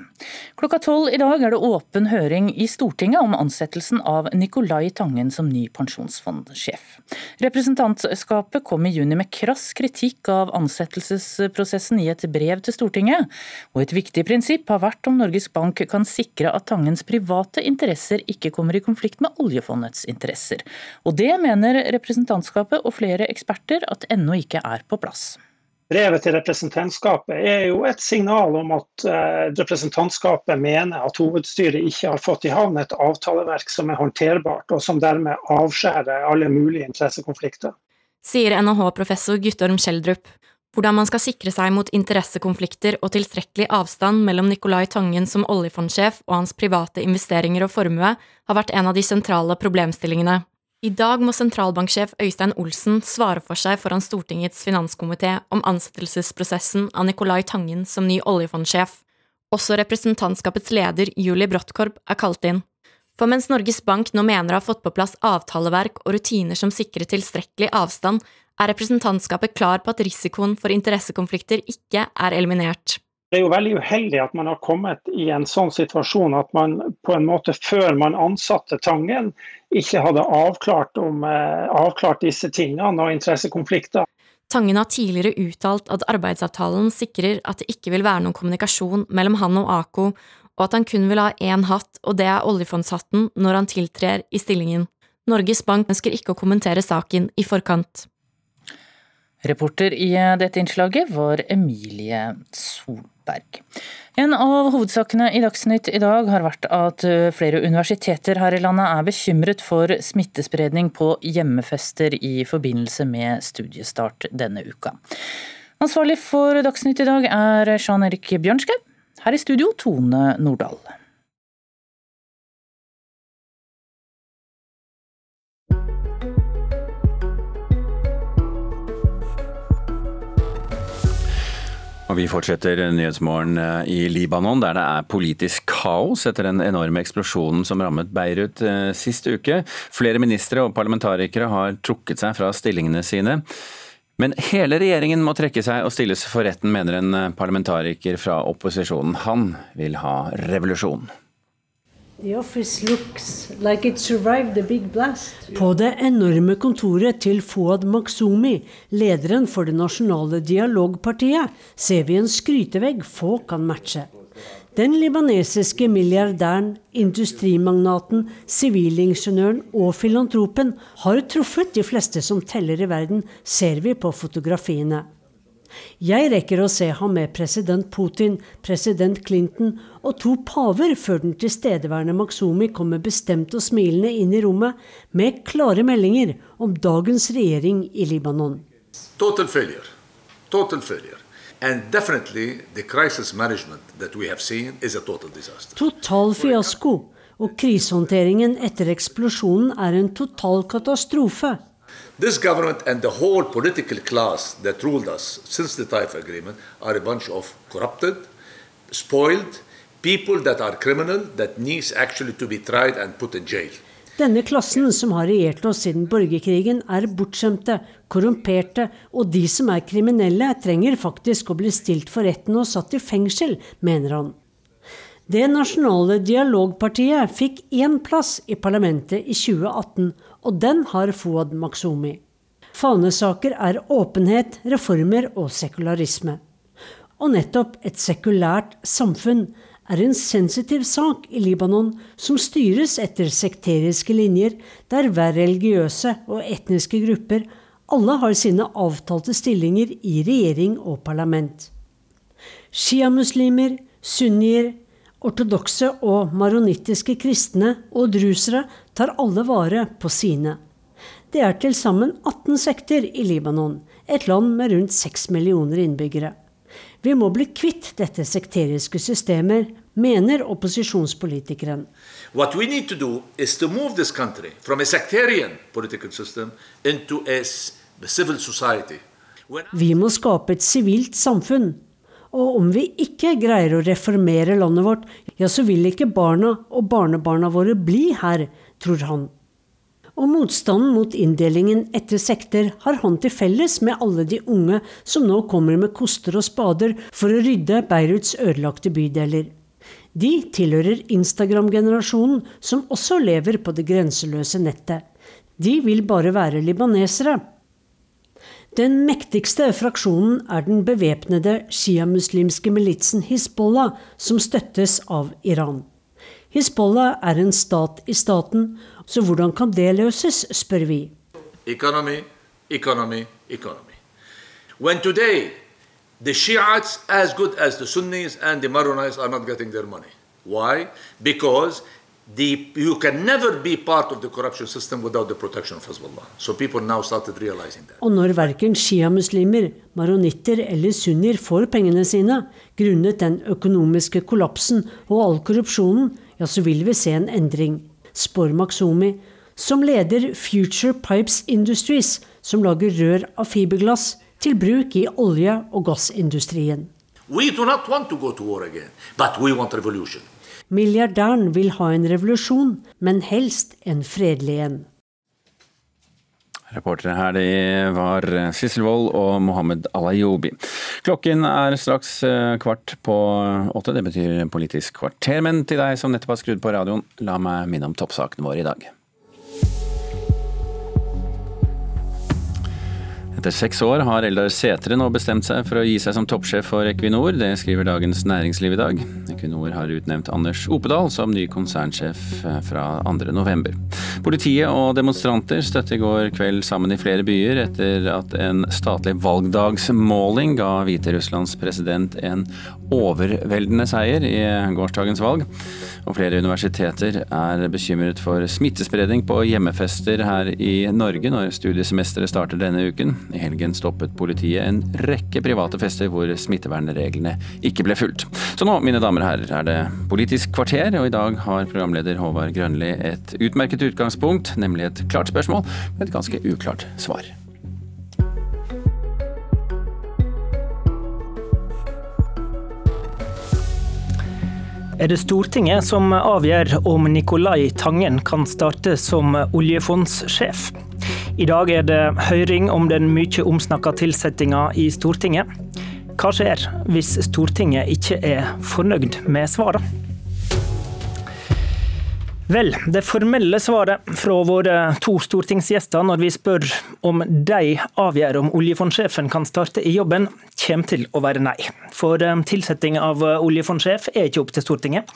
Klokka tolv i dag er det åpen høring i Stortinget om ansettelsen av Nicolai Tangen som ny pensjonsfondsjef. Representantskapet kom i juni med krass kritikk av ansettelsesprosessen i et brev til Stortinget, og et viktig prinsipp har vært om Norges Bank kan sikre at Tangens private interesser ikke kommer i konflikt konflikt med oljefondets interesser. Og det mener representantskapet og flere eksperter at ennå ikke er på plass. Brevet til representantskapet er jo et signal om at eh, representantskapet mener at hovedstyret ikke har fått i havn et avtaleverk som er håndterbart, og som dermed avskjærer alle mulige interessekonflikter. Sier NHH-professor Guttorm Kjeldrup hvordan man skal sikre seg mot interessekonflikter og tilstrekkelig avstand mellom Nicolai Tangen som oljefondsjef og hans private investeringer og formue, har vært en av de sentrale problemstillingene. I dag må sentralbanksjef Øystein Olsen svare for seg foran Stortingets finanskomité om ansettelsesprosessen av Nicolai Tangen som ny oljefondsjef. Også representantskapets leder Julie Brottkorb er kalt inn. For mens Norges Bank nå mener å ha fått på plass avtaleverk og rutiner som sikrer tilstrekkelig avstand, er representantskapet klar på at risikoen for interessekonflikter ikke er eliminert. Det er jo veldig uheldig at man har kommet i en sånn situasjon at man på en måte før man ansatte Tangen, ikke hadde avklart, om, eh, avklart disse tingene og interessekonflikter. Tangen har tidligere uttalt at arbeidsavtalen sikrer at det ikke vil være noen kommunikasjon mellom han og Ako, og at han kun vil ha én hatt, og det er oljefondshatten, når han tiltrer i stillingen. Norges Bank ønsker ikke å kommentere saken i forkant. Reporter i dette innslaget var Emilie Solberg. En av hovedsakene i Dagsnytt i dag har vært at flere universiteter her i landet er bekymret for smittespredning på hjemmefester i forbindelse med studiestart denne uka. Ansvarlig for Dagsnytt i dag er Jean Erik Bjørnskau. Her i studio Tone Nordahl. Og Vi fortsetter Nyhetsmorgen eh, i Libanon, der det er politisk kaos etter den enorme eksplosjonen som rammet Beirut eh, sist uke. Flere ministre og parlamentarikere har trukket seg fra stillingene sine. Men hele regjeringen må trekke seg og stilles for retten, mener en eh, parlamentariker fra opposisjonen. Han vil ha revolusjon. Like På det enorme kontoret til Fouad Maksumi, lederen for det nasjonale dialogpartiet, ser vi en skrytevegg få kan matche. Den libanesiske milliardæren, industrimagnaten, sivilingeniøren og filantropen har truffet de fleste som teller i verden, ser vi på fotografiene. Jeg rekker å se ham med president Putin, president Clinton og to paver før den tilstedeværende Maksumi kommer bestemt og smilende inn i rommet med klare meldinger om dagens regjering i Libanon. Total failure. Total failure. And definitely the crisis management that we have seen is a total disaster. Total fiasko. Og krisehåndteringen etter eksplosjonen er en total katastrofe. This government and the whole political class that ruled us since the Taif Agreement are a bunch of corrupted, spoiled people that are criminal that needs actually to be tried and put in jail. Denne klassen som har regjert oss siden borgerkrigen, er bortskjemte, korrumperte, og de som er kriminelle, trenger faktisk å bli stilt for retten og satt i fengsel, mener han. Det nasjonale dialogpartiet fikk én plass i parlamentet i 2018, og den har Fouad Maksumi. Fanesaker er åpenhet, reformer og sekularisme. Og nettopp et sekulært samfunn er en sensitiv sak i Libanon som styres etter sekteriske linjer, der hver religiøse og etniske grupper alle har sine avtalte stillinger i regjering og parlament. Sjiamuslimer, sunnier, ortodokse og maronittiske kristne og drusere tar alle vare på sine. Det er til sammen 18 sekter i Libanon, et land med rundt 6 millioner innbyggere. Vi må bli kvitt dette sekteriske systemet, mener opposisjonspolitikeren. What we need to do is to move this country from a sectarian political system into a civil society. Vi må skape et sivilt samfunn. Og om vi ikke greier å reformere landet vårt, ja, så vil ikke barna og barnebarna våre bli her, tror han. Og motstanden mot inndelingen etter sekter har han til felles med alle de unge som nå kommer med koster og spader for å rydde Beiruts ødelagte bydeler. De tilhører Instagram-generasjonen, som også lever på det grenseløse nettet. De vil bare være libanesere. Den mektigste fraksjonen er den bevæpnede sjiamuslimske militsen Hizbollah, som støttes av Iran. Hizbollah er en stat i staten, så hvordan kan det løses, spør vi. Economy, economy, economy. When today the Shiites, as good as the Sunnis and the Maronites, are not getting their money. Why? Because the, you can never be part of the corruption system without the protection of Hezbollah. So people now started realizing that. Og når verken sjiamuslimer, maronitter eller sunnier får pengene sine, grunnet den økonomiske kollapsen og all korrupsjonen, ja, så vil vi se en endring, spår Maxomi, som leder Future Pipes Industries, som lager rør av fiberglass til bruk i olje- og gassindustrien. We do not want to to again, but we want revolution. Milliardæren vil ha en revolusjon, men helst en fredelig en. Reportere her det var Sissel Wold og Mohammed Alayobi. Klokken er straks eh, kvart på åtte, det betyr Politisk kvarter. Men til deg som nettopp har skrudd på radioen, la meg minne om toppsakene våre i dag. Etter seks år har Eldar Sætre nå bestemt seg for å gi seg som toppsjef for Equinor. Det skriver Dagens Næringsliv i dag. Equinor har utnevnt Anders Opedal som ny konsernsjef fra 2.11. Politiet og demonstranter støtte i går kveld sammen i flere byer etter at en statlig valgdagsmåling ga Hviterusslands president en overveldende seier i gårsdagens valg. Og flere universiteter er bekymret for smittespredning på hjemmefester her i Norge når studiesemesteret starter denne uken. I helgen stoppet politiet en rekke private fester hvor smittevernreglene ikke ble fulgt. Så nå, mine damer og herrer, er det Politisk kvarter, og i dag har programleder Håvard Grønli et utmerket utgangspunkt, nemlig et klart spørsmål med et ganske uklart svar. Er det Stortinget som avgjør om Nicolai Tangen kan starte som oljefondssjef. I dag er det høring om den mye omsnakka tilsettinga i Stortinget. Hva skjer hvis Stortinget ikke er fornøyd med svarene? Vel, det formelle svaret fra våre to stortingsgjester når vi spør om de avgjør om oljefondsjefen kan starte i jobben, kommer til å være nei. For eh, tilsetting av oljefondsjef er ikke opp til Stortinget.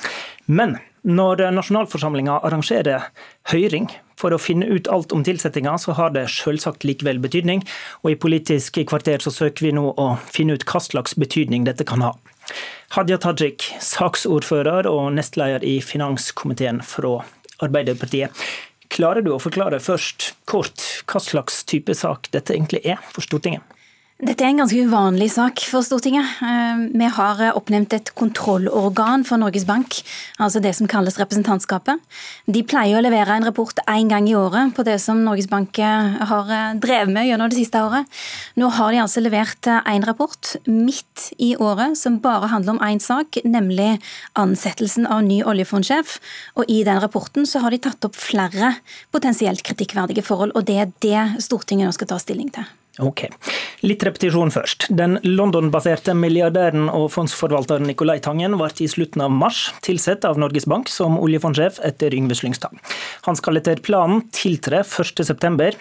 Men når nasjonalforsamlinga arrangerer høring for å finne ut alt om tilsettinga, så har det selvsagt likevel betydning. Og i Politisk kvarter så søker vi nå å finne ut hva slags betydning dette kan ha. Hadia Tajik, saksordfører og nestleder i finanskomiteen fra Arbeiderpartiet. Klarer du å forklare først kort hva slags type sak dette egentlig er for Stortinget? Dette er en ganske uvanlig sak for Stortinget. Eh, vi har oppnevnt et kontrollorgan for Norges Bank, altså det som kalles representantskapet. De pleier å levere en rapport én gang i året på det som Norges Bank eh, har eh, drevet med gjennom det siste året. Nå har de altså levert én rapport midt i året som bare handler om én sak, nemlig ansettelsen av ny oljefondsjef. Og i den rapporten så har de tatt opp flere potensielt kritikkverdige forhold, og det er det Stortinget nå skal ta stilling til. Ok. Litt repetisjon først. Den London-baserte milliardæren og fondsforvalteren Nicolai Tangen ble i slutten av mars tilsatt av Norges Bank som oljefondsjef etter Yngve Slyngstad. Han skal etter planen tiltre 1.9.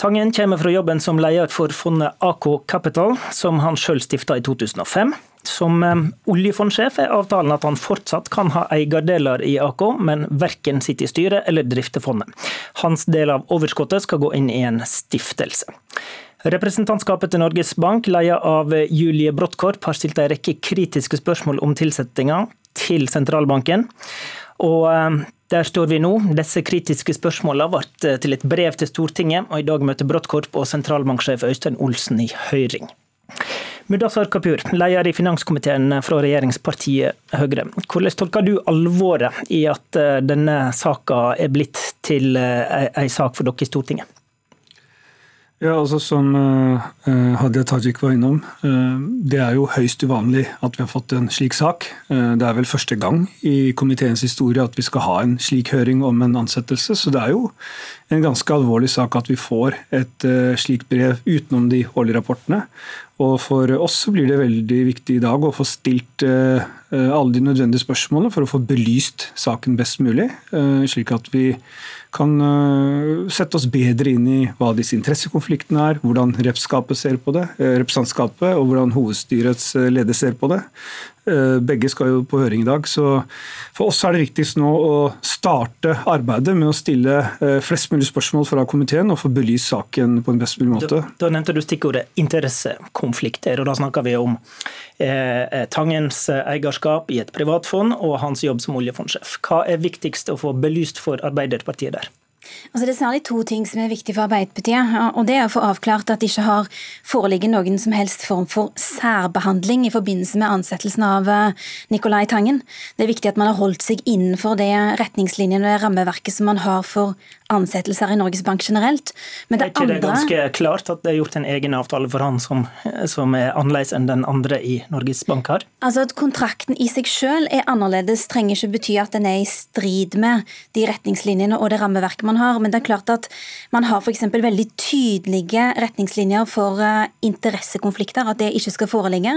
Tangen kommer fra jobben som leder for fondet AK Capital, som han sjøl stifta i 2005. Som eh, oljefondsjef er avtalen at han fortsatt kan ha eierdeler i AK, men verken sitter i styret eller drifte fondet. Hans del av overskuddet skal gå inn i en stiftelse. Representantskapet til Norges Bank, ledet av Julie Bråttkorp, har stilt en rekke kritiske spørsmål om tilsettinga til sentralbanken. Og eh, der står vi nå. Disse kritiske spørsmålene ble til et brev til Stortinget, og i dag møter Bråttkorp og sentralbanksjef Øystein Olsen i høring. Mudassar Kapur, leder i finanskomiteen fra regjeringspartiet Høyre. Hvordan tolker du alvoret i at eh, denne saka er blitt til ei sak for dere i Stortinget? Ja, altså Som uh, Hadia Tajik var innom, det er jo høyst uvanlig at vi har fått en slik sak. Det er vel første gang i komiteens historie at vi skal ha en slik høring om en ansettelse. Så det er jo en ganske alvorlig sak at vi får et slikt brev utenom de årlige rapportene. Og For oss blir det veldig viktig i dag å få stilt alle de nødvendige spørsmålene for å få belyst saken best mulig, slik at vi kan eh, sette oss bedre inn i hva disse interessekonfliktene er, hvordan representantskapet ser på det, eh, representantskapet og hvordan hovedstyrets eh, leder ser på det. Begge skal jo på høring i dag, så for oss er det viktigst nå å starte arbeidet med å stille flest mulig spørsmål fra komiteen og få belyst saken på en best mulig måte. Da, da nevnte du stikkordet interessekonflikter, og da snakker vi om eh, Tangens eierskap i et privatfond og hans jobb som oljefondsjef. Hva er viktigst å få belyst for Arbeiderpartiet der? Altså det er særlig to ting som er viktig for Arbeiderpartiet. og Det er å få avklart at det ikke har foreligget noen som helst form for særbehandling i forbindelse med ansettelsen av eh, Nicolai Tangen. Det er viktig at man har holdt seg innenfor det retningslinjene og det rammeverket som man har for ansettelser i Norges Bank generelt. Men det er ikke andre... det ganske klart at det er gjort en egen avtale for han som, som er annerledes enn den andre i Norges Bank har? Altså at Kontrakten i seg selv er annerledes, trenger ikke bety at den er i strid med de retningslinjene og det rammeverket man har. Men det er klart at man har f.eks. veldig tydelige retningslinjer for uh, interessekonflikter, at det ikke skal foreligge.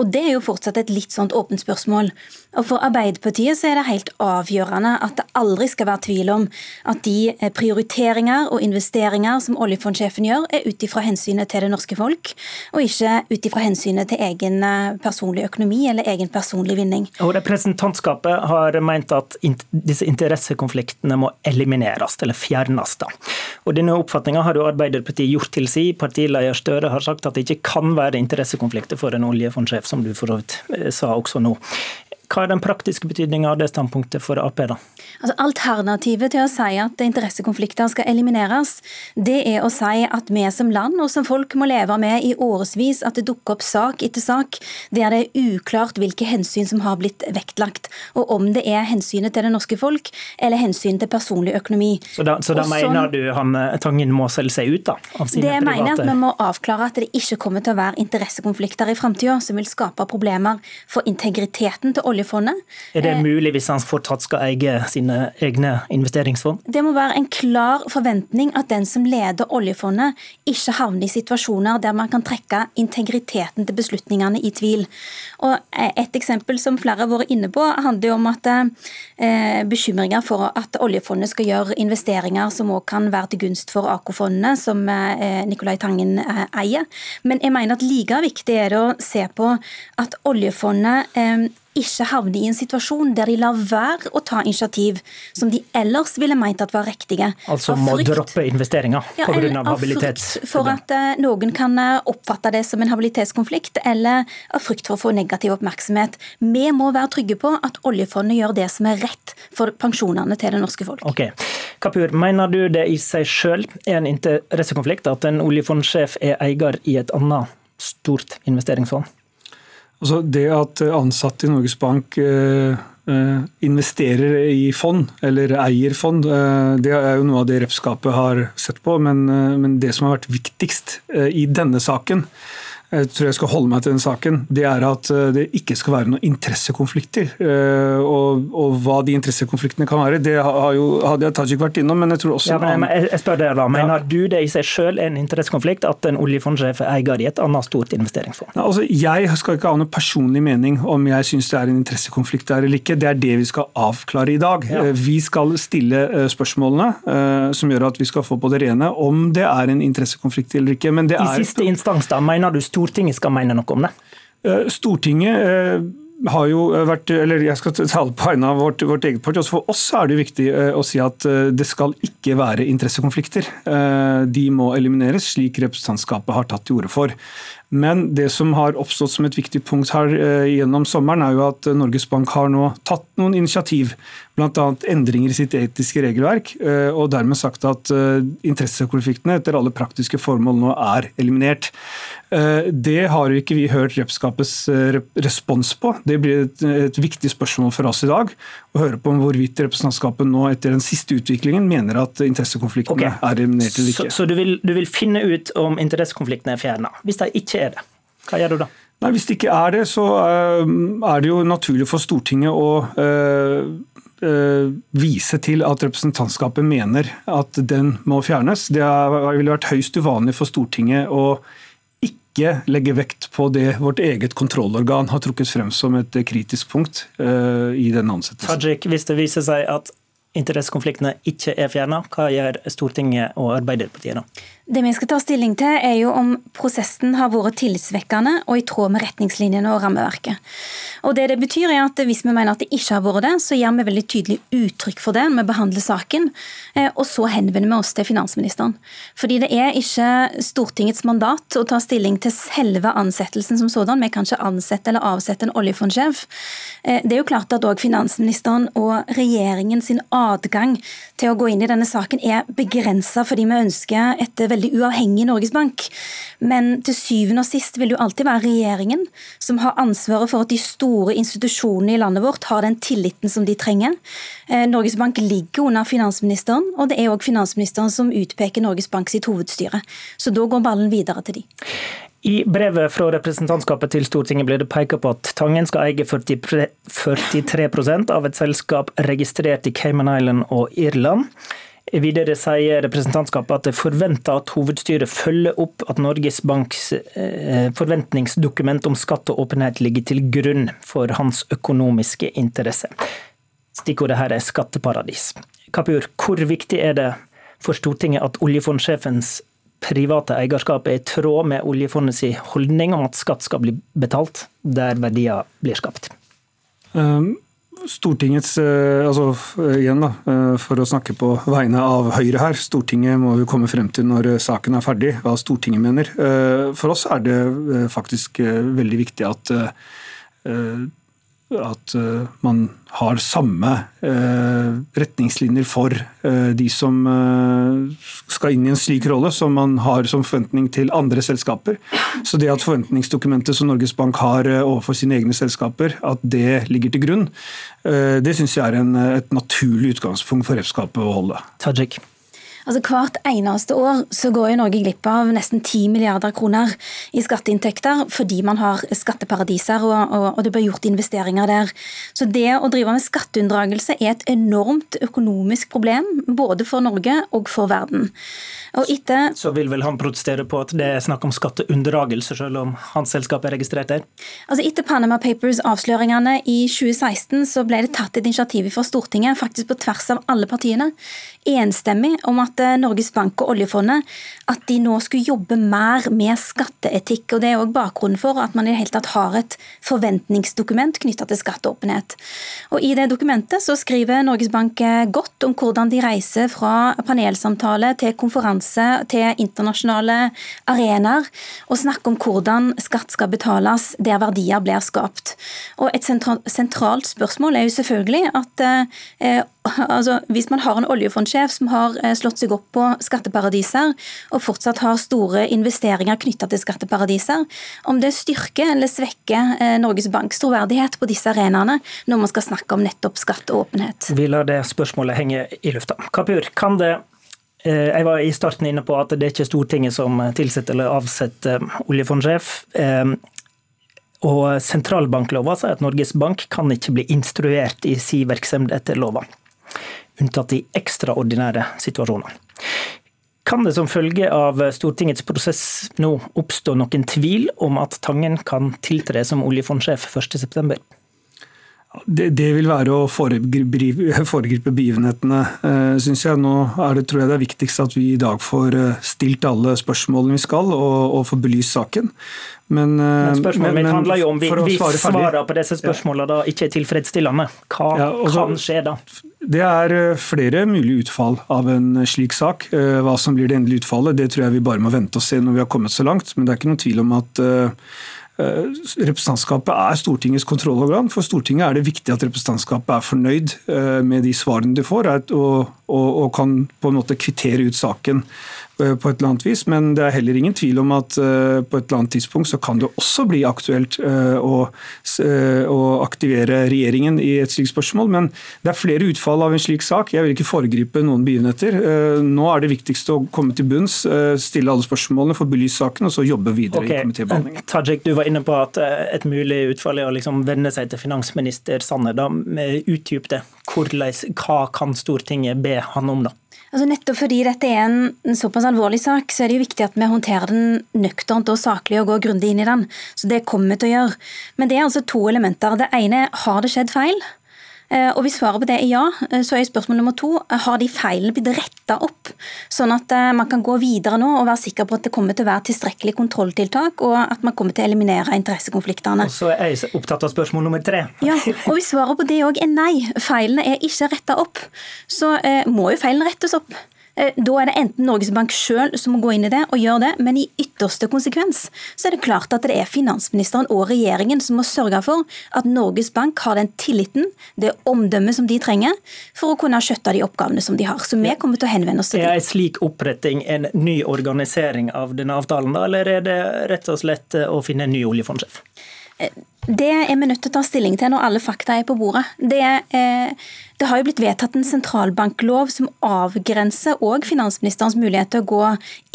Og det er jo fortsatt et litt sånt åpent spørsmål. Og For Arbeiderpartiet så er det helt avgjørende at det aldri skal være tvil om at de eh, prioriteringer og investeringer som oljefondsjefen gjør, er ut ifra hensynet til det norske folk, og ikke ut ifra hensynet til egen eh, personlig økonomi eller egen personlig vinning. Og Representantskapet har meint at disse interessekonfliktene må elimineres eller fjernes. Da. Og Denne oppfatninga har jo Arbeiderpartiet gjort til si. Partileder Støre har sagt at det ikke kan være interessekonflikter for en oljefondsjef, som du for så vidt eh, sa også nå. Hva er den praktiske betydninga av det standpunktet for Ap? da? Altså, alternativet til å si at interessekonflikter skal elimineres, det er å si at vi som land og som folk må leve med i årevis at det dukker opp sak etter sak der det er uklart hvilke hensyn som har blitt vektlagt, og om det er hensynet til det norske folk eller hensynet til personlig økonomi. Så da, så da mener du han eh, Tangen må selge seg ut da, av sine det private Det mener jeg at vi må avklare at det ikke kommer til å være interessekonflikter i framtida som vil skape problemer for integriteten til oljefondet oljefondet. Er det eh, mulig hvis han fortsatt skal eie sine egne investeringsfond? Det må være en klar forventning at den som leder oljefondet, ikke havner i situasjoner der man kan trekke integriteten til beslutningene i tvil. Og eh, Et eksempel som flere har vært inne på, handler om at eh, bekymringer for at oljefondet skal gjøre investeringer som også kan være til gunst for AK-fondene, som eh, Nicolai Tangen eh, eier. Men jeg mener at like viktig er det å se på at oljefondet eh, ikke havner i en situasjon der de lar være å ta initiativ som de ellers ville meint at var riktige. Altså må droppe investeringer ja, pga. habilitets... For at uh, noen kan uh, oppfatte det som en habilitetskonflikt, eller av frykt for å få negativ oppmerksomhet. Vi må være trygge på at oljefondet gjør det som er rett for pensjonene til det norske folk. Ok. Kapur, mener du det i seg sjøl er en interessekonflikt at en oljefondsjef er eier i et annet stort investeringsfond? Altså det at ansatte i Norges Bank eh, eh, investerer i fond, eller eier fond, eh, det er jo noe av det repskapet har sett på. Men, men, det som har vært viktigst i denne saken, jeg tror jeg skal holde meg til den saken, det er at eh, det ikke skal være noen interessekonflikter. Eh, og, og hva de interessekonfliktene kan være, det har jo Hadia Tajik vært innom, men jeg tror også ja, men jeg, jeg spør deg da, Mener ja. du det i seg selv en interessekonflikt at en oljefondsjef er eier i et annet stort investeringsfond? Ja, altså, jeg skal ikke ha noen personlig mening om jeg syns det er en interessekonflikt der eller ikke. Det er det vi skal avklare i dag. Eh, vi skal stille spørsmålene som gjør at vi skal få på det rene om det er en interessekonflikt eller ikke. Men det I er, siste instans, da, mener du Stortinget skal mene noe om det? Eh, Stortinget eh, har jo vært, eller Jeg skal tale på vegne av vårt, vårt, eget parti. Også for oss er det viktig eh, å si at det skal ikke være interessekonflikter. De må elimineres, slik representantskapet har tatt til orde for. Men det som har oppstått som et viktig punkt her gjennom sommeren, er jo at Norges Bank har nå tatt noen initiativ bl.a. endringer i sitt etiske regelverk, eh, og dermed sagt at eh, interessekonfliktene etter alle praktiske formål nå er eliminert. Eh, det har ikke vi hørt Repskapets respons på. Det blir et, et, viktig spørsmål for oss i dag. Å høre på om hvorvidt representantskapet nå etter den siste utviklingen mener at interessekonfliktene okay. er eliminert eller ikke. Så, så du, vil, du, vil, finne ut om interessekonfliktene er fjerna. Hvis de ikke er det, hva gjør du da? Nei, Hvis det ikke er det, så er det jo naturlig for Stortinget å Eh, vise til at representantskapet mener at den må fjernes. Det ville vært høyst uvanlig for Stortinget å ikke legge vekt på det vårt eget kontrollorgan har trukket frem som et kritisk punkt i den ansettelsen. Tajik, hvis det viser seg at interessekonfliktene ikke er fjerna, hva gjør Stortinget og Arbeiderpartiet da? Det vi skal ta stilling til, er jo om prosessen har vært tillitsvekkende og i tråd med retningslinjene og rammeverket. Og det det betyr er at Hvis vi mener at det ikke har vært det, så gir vi veldig tydelig uttrykk for det når vi behandler saken, eh, og så henvender vi oss til finansministeren. Fordi det er ikke Stortingets mandat å ta stilling til selve ansettelsen som sådan. Vi kan ikke ansette eller avsette en oljefondsjef. Eh, det er jo klart at òg finansministeren og regjeringen sin adgang til å gå inn i denne saken er begrensa fordi vi ønsker et veldig uavhengig Norges Bank. Men til syvende og sist vil det jo alltid være regjeringen som har ansvaret for at de store institusjonene i landet vårt har den tilliten som de trenger. Eh, Norges Bank ligger under finansministeren, og det er òg finansministeren som utpeker Norges Bank sitt hovedstyre. Så da går ballen videre til de. I brevet fra representantskapet til Stortinget ble det pekt på at Tangen skal eie 43% av et selskap registrert i Cayman Island og Irland. Videre sier representantskapet at det forventer at hovedstyret følger opp at Norges Banks eh, forventningsdokument om skatt og åpenhet ligger til grunn for hans økonomiske interesse. Stikkordet her er skatteparadis. Kapur, hvor viktig er det for Stortinget at oljefondsjefens private eierskap er i tråd med oljefondets holdning om at skatt skal bli betalt der verdier blir skapt? Um, Stortingets eh, altså eh, igjen da, eh, For å snakke på vegne av Høyre her. Stortinget må jo komme frem til når saken er ferdig, hva Stortinget mener. For oss er det faktisk veldig viktig at at uh, man har samme uh, retningslinjer for uh, de som skal inn i en slik rolle, som man har som forventning til andre selskaper. Så det at forventningsdokumentet som Norges Bank har overfor sine egne selskaper, at det ligger til grunn, det syns jeg er en, et naturlig utgangspunkt for reppskapet å holde. Tajik. Altså Hvert eneste år så går jo Norge glipp av nesten 10 milliarder kroner i skatteinntekter fordi man har skatteparadiser og, og, og, det blir gjort investeringer der. Så det å drive med skatteunndragelse er et enormt økonomisk problem både for Norge og for verden. Etter, så vil vel han protestere på at det er snakk om skatteunndragelse, selv om hans selskap er registrert der? Altså Etter Panama Papers-avsløringene i 2016 så ble det tatt et initiativ fra Stortinget, faktisk på tvers av alle partiene, enstemmig om at eh, Norges Bank og oljefondet at de nå skulle jobbe mer med skatteetikk. og Det er òg bakgrunnen for at man i det hele tatt har et forventningsdokument knytta til skatteåpenhet. Og I det dokumentet så skriver Norges Bank eh, godt om hvordan de reiser fra panelsamtale til konferanse til internasjonale arenaer, og snakker om hvordan skatt skal betales der verdier blir skapt. Og Et sentralt spørsmål er jo selvfølgelig at eh, altså, hvis man har en oljefondsjef som har eh, slått seg opp på skatteparadiser, og fortsatt har store investeringer knytta til skatteparadiser, om det styrker eller svekker eh, Norges Banks troverdighet på disse arenaene når man skal snakke om nettopp skatt og åpenhet. Vi lar det spørsmålet henge i lufta. Kapur, kan det Jeg var i starten inne på at det er ikke Stortinget som tilsetter eller avsetter oljefondsjef. Og sentralbanklova sier at Norges Bank kan ikke bli instruert i sin virksomhet etter lova, unntatt i ekstraordinære situasjoner. Kan det som følge av Stortingets prosess nå oppstå noen tvil om at Tangen kan tiltre som oljefondsjef 1.9? Det, det, vil være å foregripe, foregripe begivenhetene, uh, syns jeg. Nå er det, tror jeg det er viktigst at vi i dag får uh, stilt alle spørsmålene vi skal, og, og får belyst saken. Men, uh, men spørsmålet men, mitt handler jo om vi, vi svarer på disse spørsmålene da ikke er tilfredsstillende. Hva ja, også, kan skje da? Det er flere mulige utfall av en slik sak. Hva som blir det endelige utfallet, det tror jeg vi bare må vente og se når vi har kommet så langt. Men det er ikke noen tvil om at Eh, representantskapet er Stortingets kontrollorgan. For Stortinget er det viktig at representantskapet er fornøyd eh, med de svarene de får, og, og, og kan på en måte kvittere ut saken Eh, på et eller annet vis, Men det er heller ingen tvil om at eh, på et eller annet tidspunkt så kan det også bli aktuelt eh, å, å aktivere regjeringen i et slikt spørsmål. Men det er flere utfall av en slik sak. Jeg vil ikke foregripe noen begivenheter. Nå er det viktigste å komme til bunns, stille alle spørsmålene, få belyst saken, og så jobbe videre okay. i komitébehandlingen. Tajik, du var inne på at et mulig utfall er å liksom vende seg til finansminister Sanner. Da Utdyp det. Hva kan Stortinget be han om, da? Altså nettopp fordi dette er en såpass alvorlig sak, så er det jo viktig at vi håndterer den nøkternt og saklig og går grundig inn i den. Så det kommer vi til å gjøre. Men det er altså to elementer. Det ene er har det skjedd feil? Eh, og Hvis svaret på det er ja, eh, så er spørsmål nummer to har de feilene blitt retta opp, sånn at eh, man kan gå videre nå og være sikker på at det kommer til å være tilstrekkelig kontrolltiltak, og at man kommer til å eliminere interessekonfliktene. Og så er jeg opptatt av spørsmål nummer tre. Ja, og Hvis svaret på det òg er nei, feilene er ikke retta opp, så må jo feilene rettes opp. Eh, da er det enten Norges Bank sjøl som må gå inn i det og gjøre det, men i ytterste konsekvens så er det klart at det er finansministeren og regjeringen som må sørge for at Norges Bank har den tilliten, det omdømmet som de trenger, for å kunne skjøtte de oppgavene som de har. Så vi kommer til å henvende oss til dem. Er en slik oppretting en ny organisering av denne avtalen, eller er det rett og slett å finne en ny oljefondsjef? Eh, det er vi nødt til å ta stilling til når alle fakta er på bordet. Det er det har jo blitt vedtatt en sentralbanklov som avgrenser òg finansministerens mulighet til å gå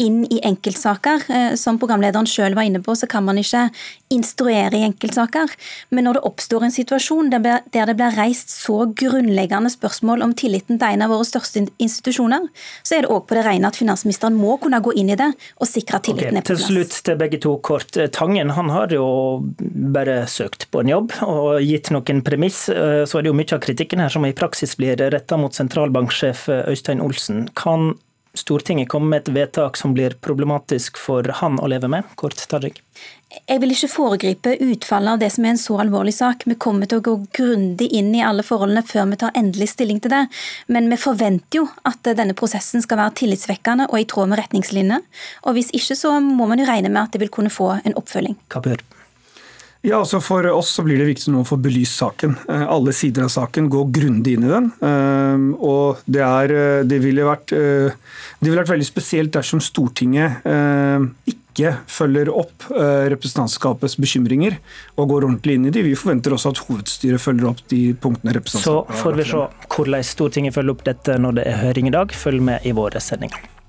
inn i enkeltsaker. Eh, som programlederen sjøl var inne på, så kan man ikke instruere i enkeltsaker. Men når det oppstår en situasjon der det blir reist så grunnleggende spørsmål om tilliten til en av våre største institusjoner, så er det òg på det rene at finansministeren må kunne gå inn i det og sikre at tilliten okay, er på plass. Til slutt til begge to kort. Tangen han har jo bare søkt på en jobb og gitt noen premiss. Eh, så er det jo mye av kritikken her som i praksis blir retta mot sentralbanksjef Øystein Olsen. Kan Stortinget komme med et vedtak som blir problematisk for han å leve med? Kort Tajik. Jeg vil ikke foregripe utfallet av det som er en så alvorlig sak. Vi kommer til å gå grundig inn i alle forholdene før vi tar endelig stilling til det. Men vi forventer jo at denne prosessen skal være tillitsvekkende og i tråd med retningslinjene. Og hvis ikke, så må man jo regne med at det vil kunne få en oppfølging. Kapur. Ja, altså For oss så blir det viktig nå å få belyst saken. Eh, alle sider av saken. Gå grundig inn i den. Eh, og det, er, eh, det, ville vært, det ville vært veldig spesielt dersom Stortinget ikke følger opp representantskapets bekymringer og går ordentlig inn i de. Vi forventer også at hovedstyret følger opp de punktene representantskapet Så får vi se hvordan Stortinget følger opp dette når det er høring i dag. Følg med i våre sendinger.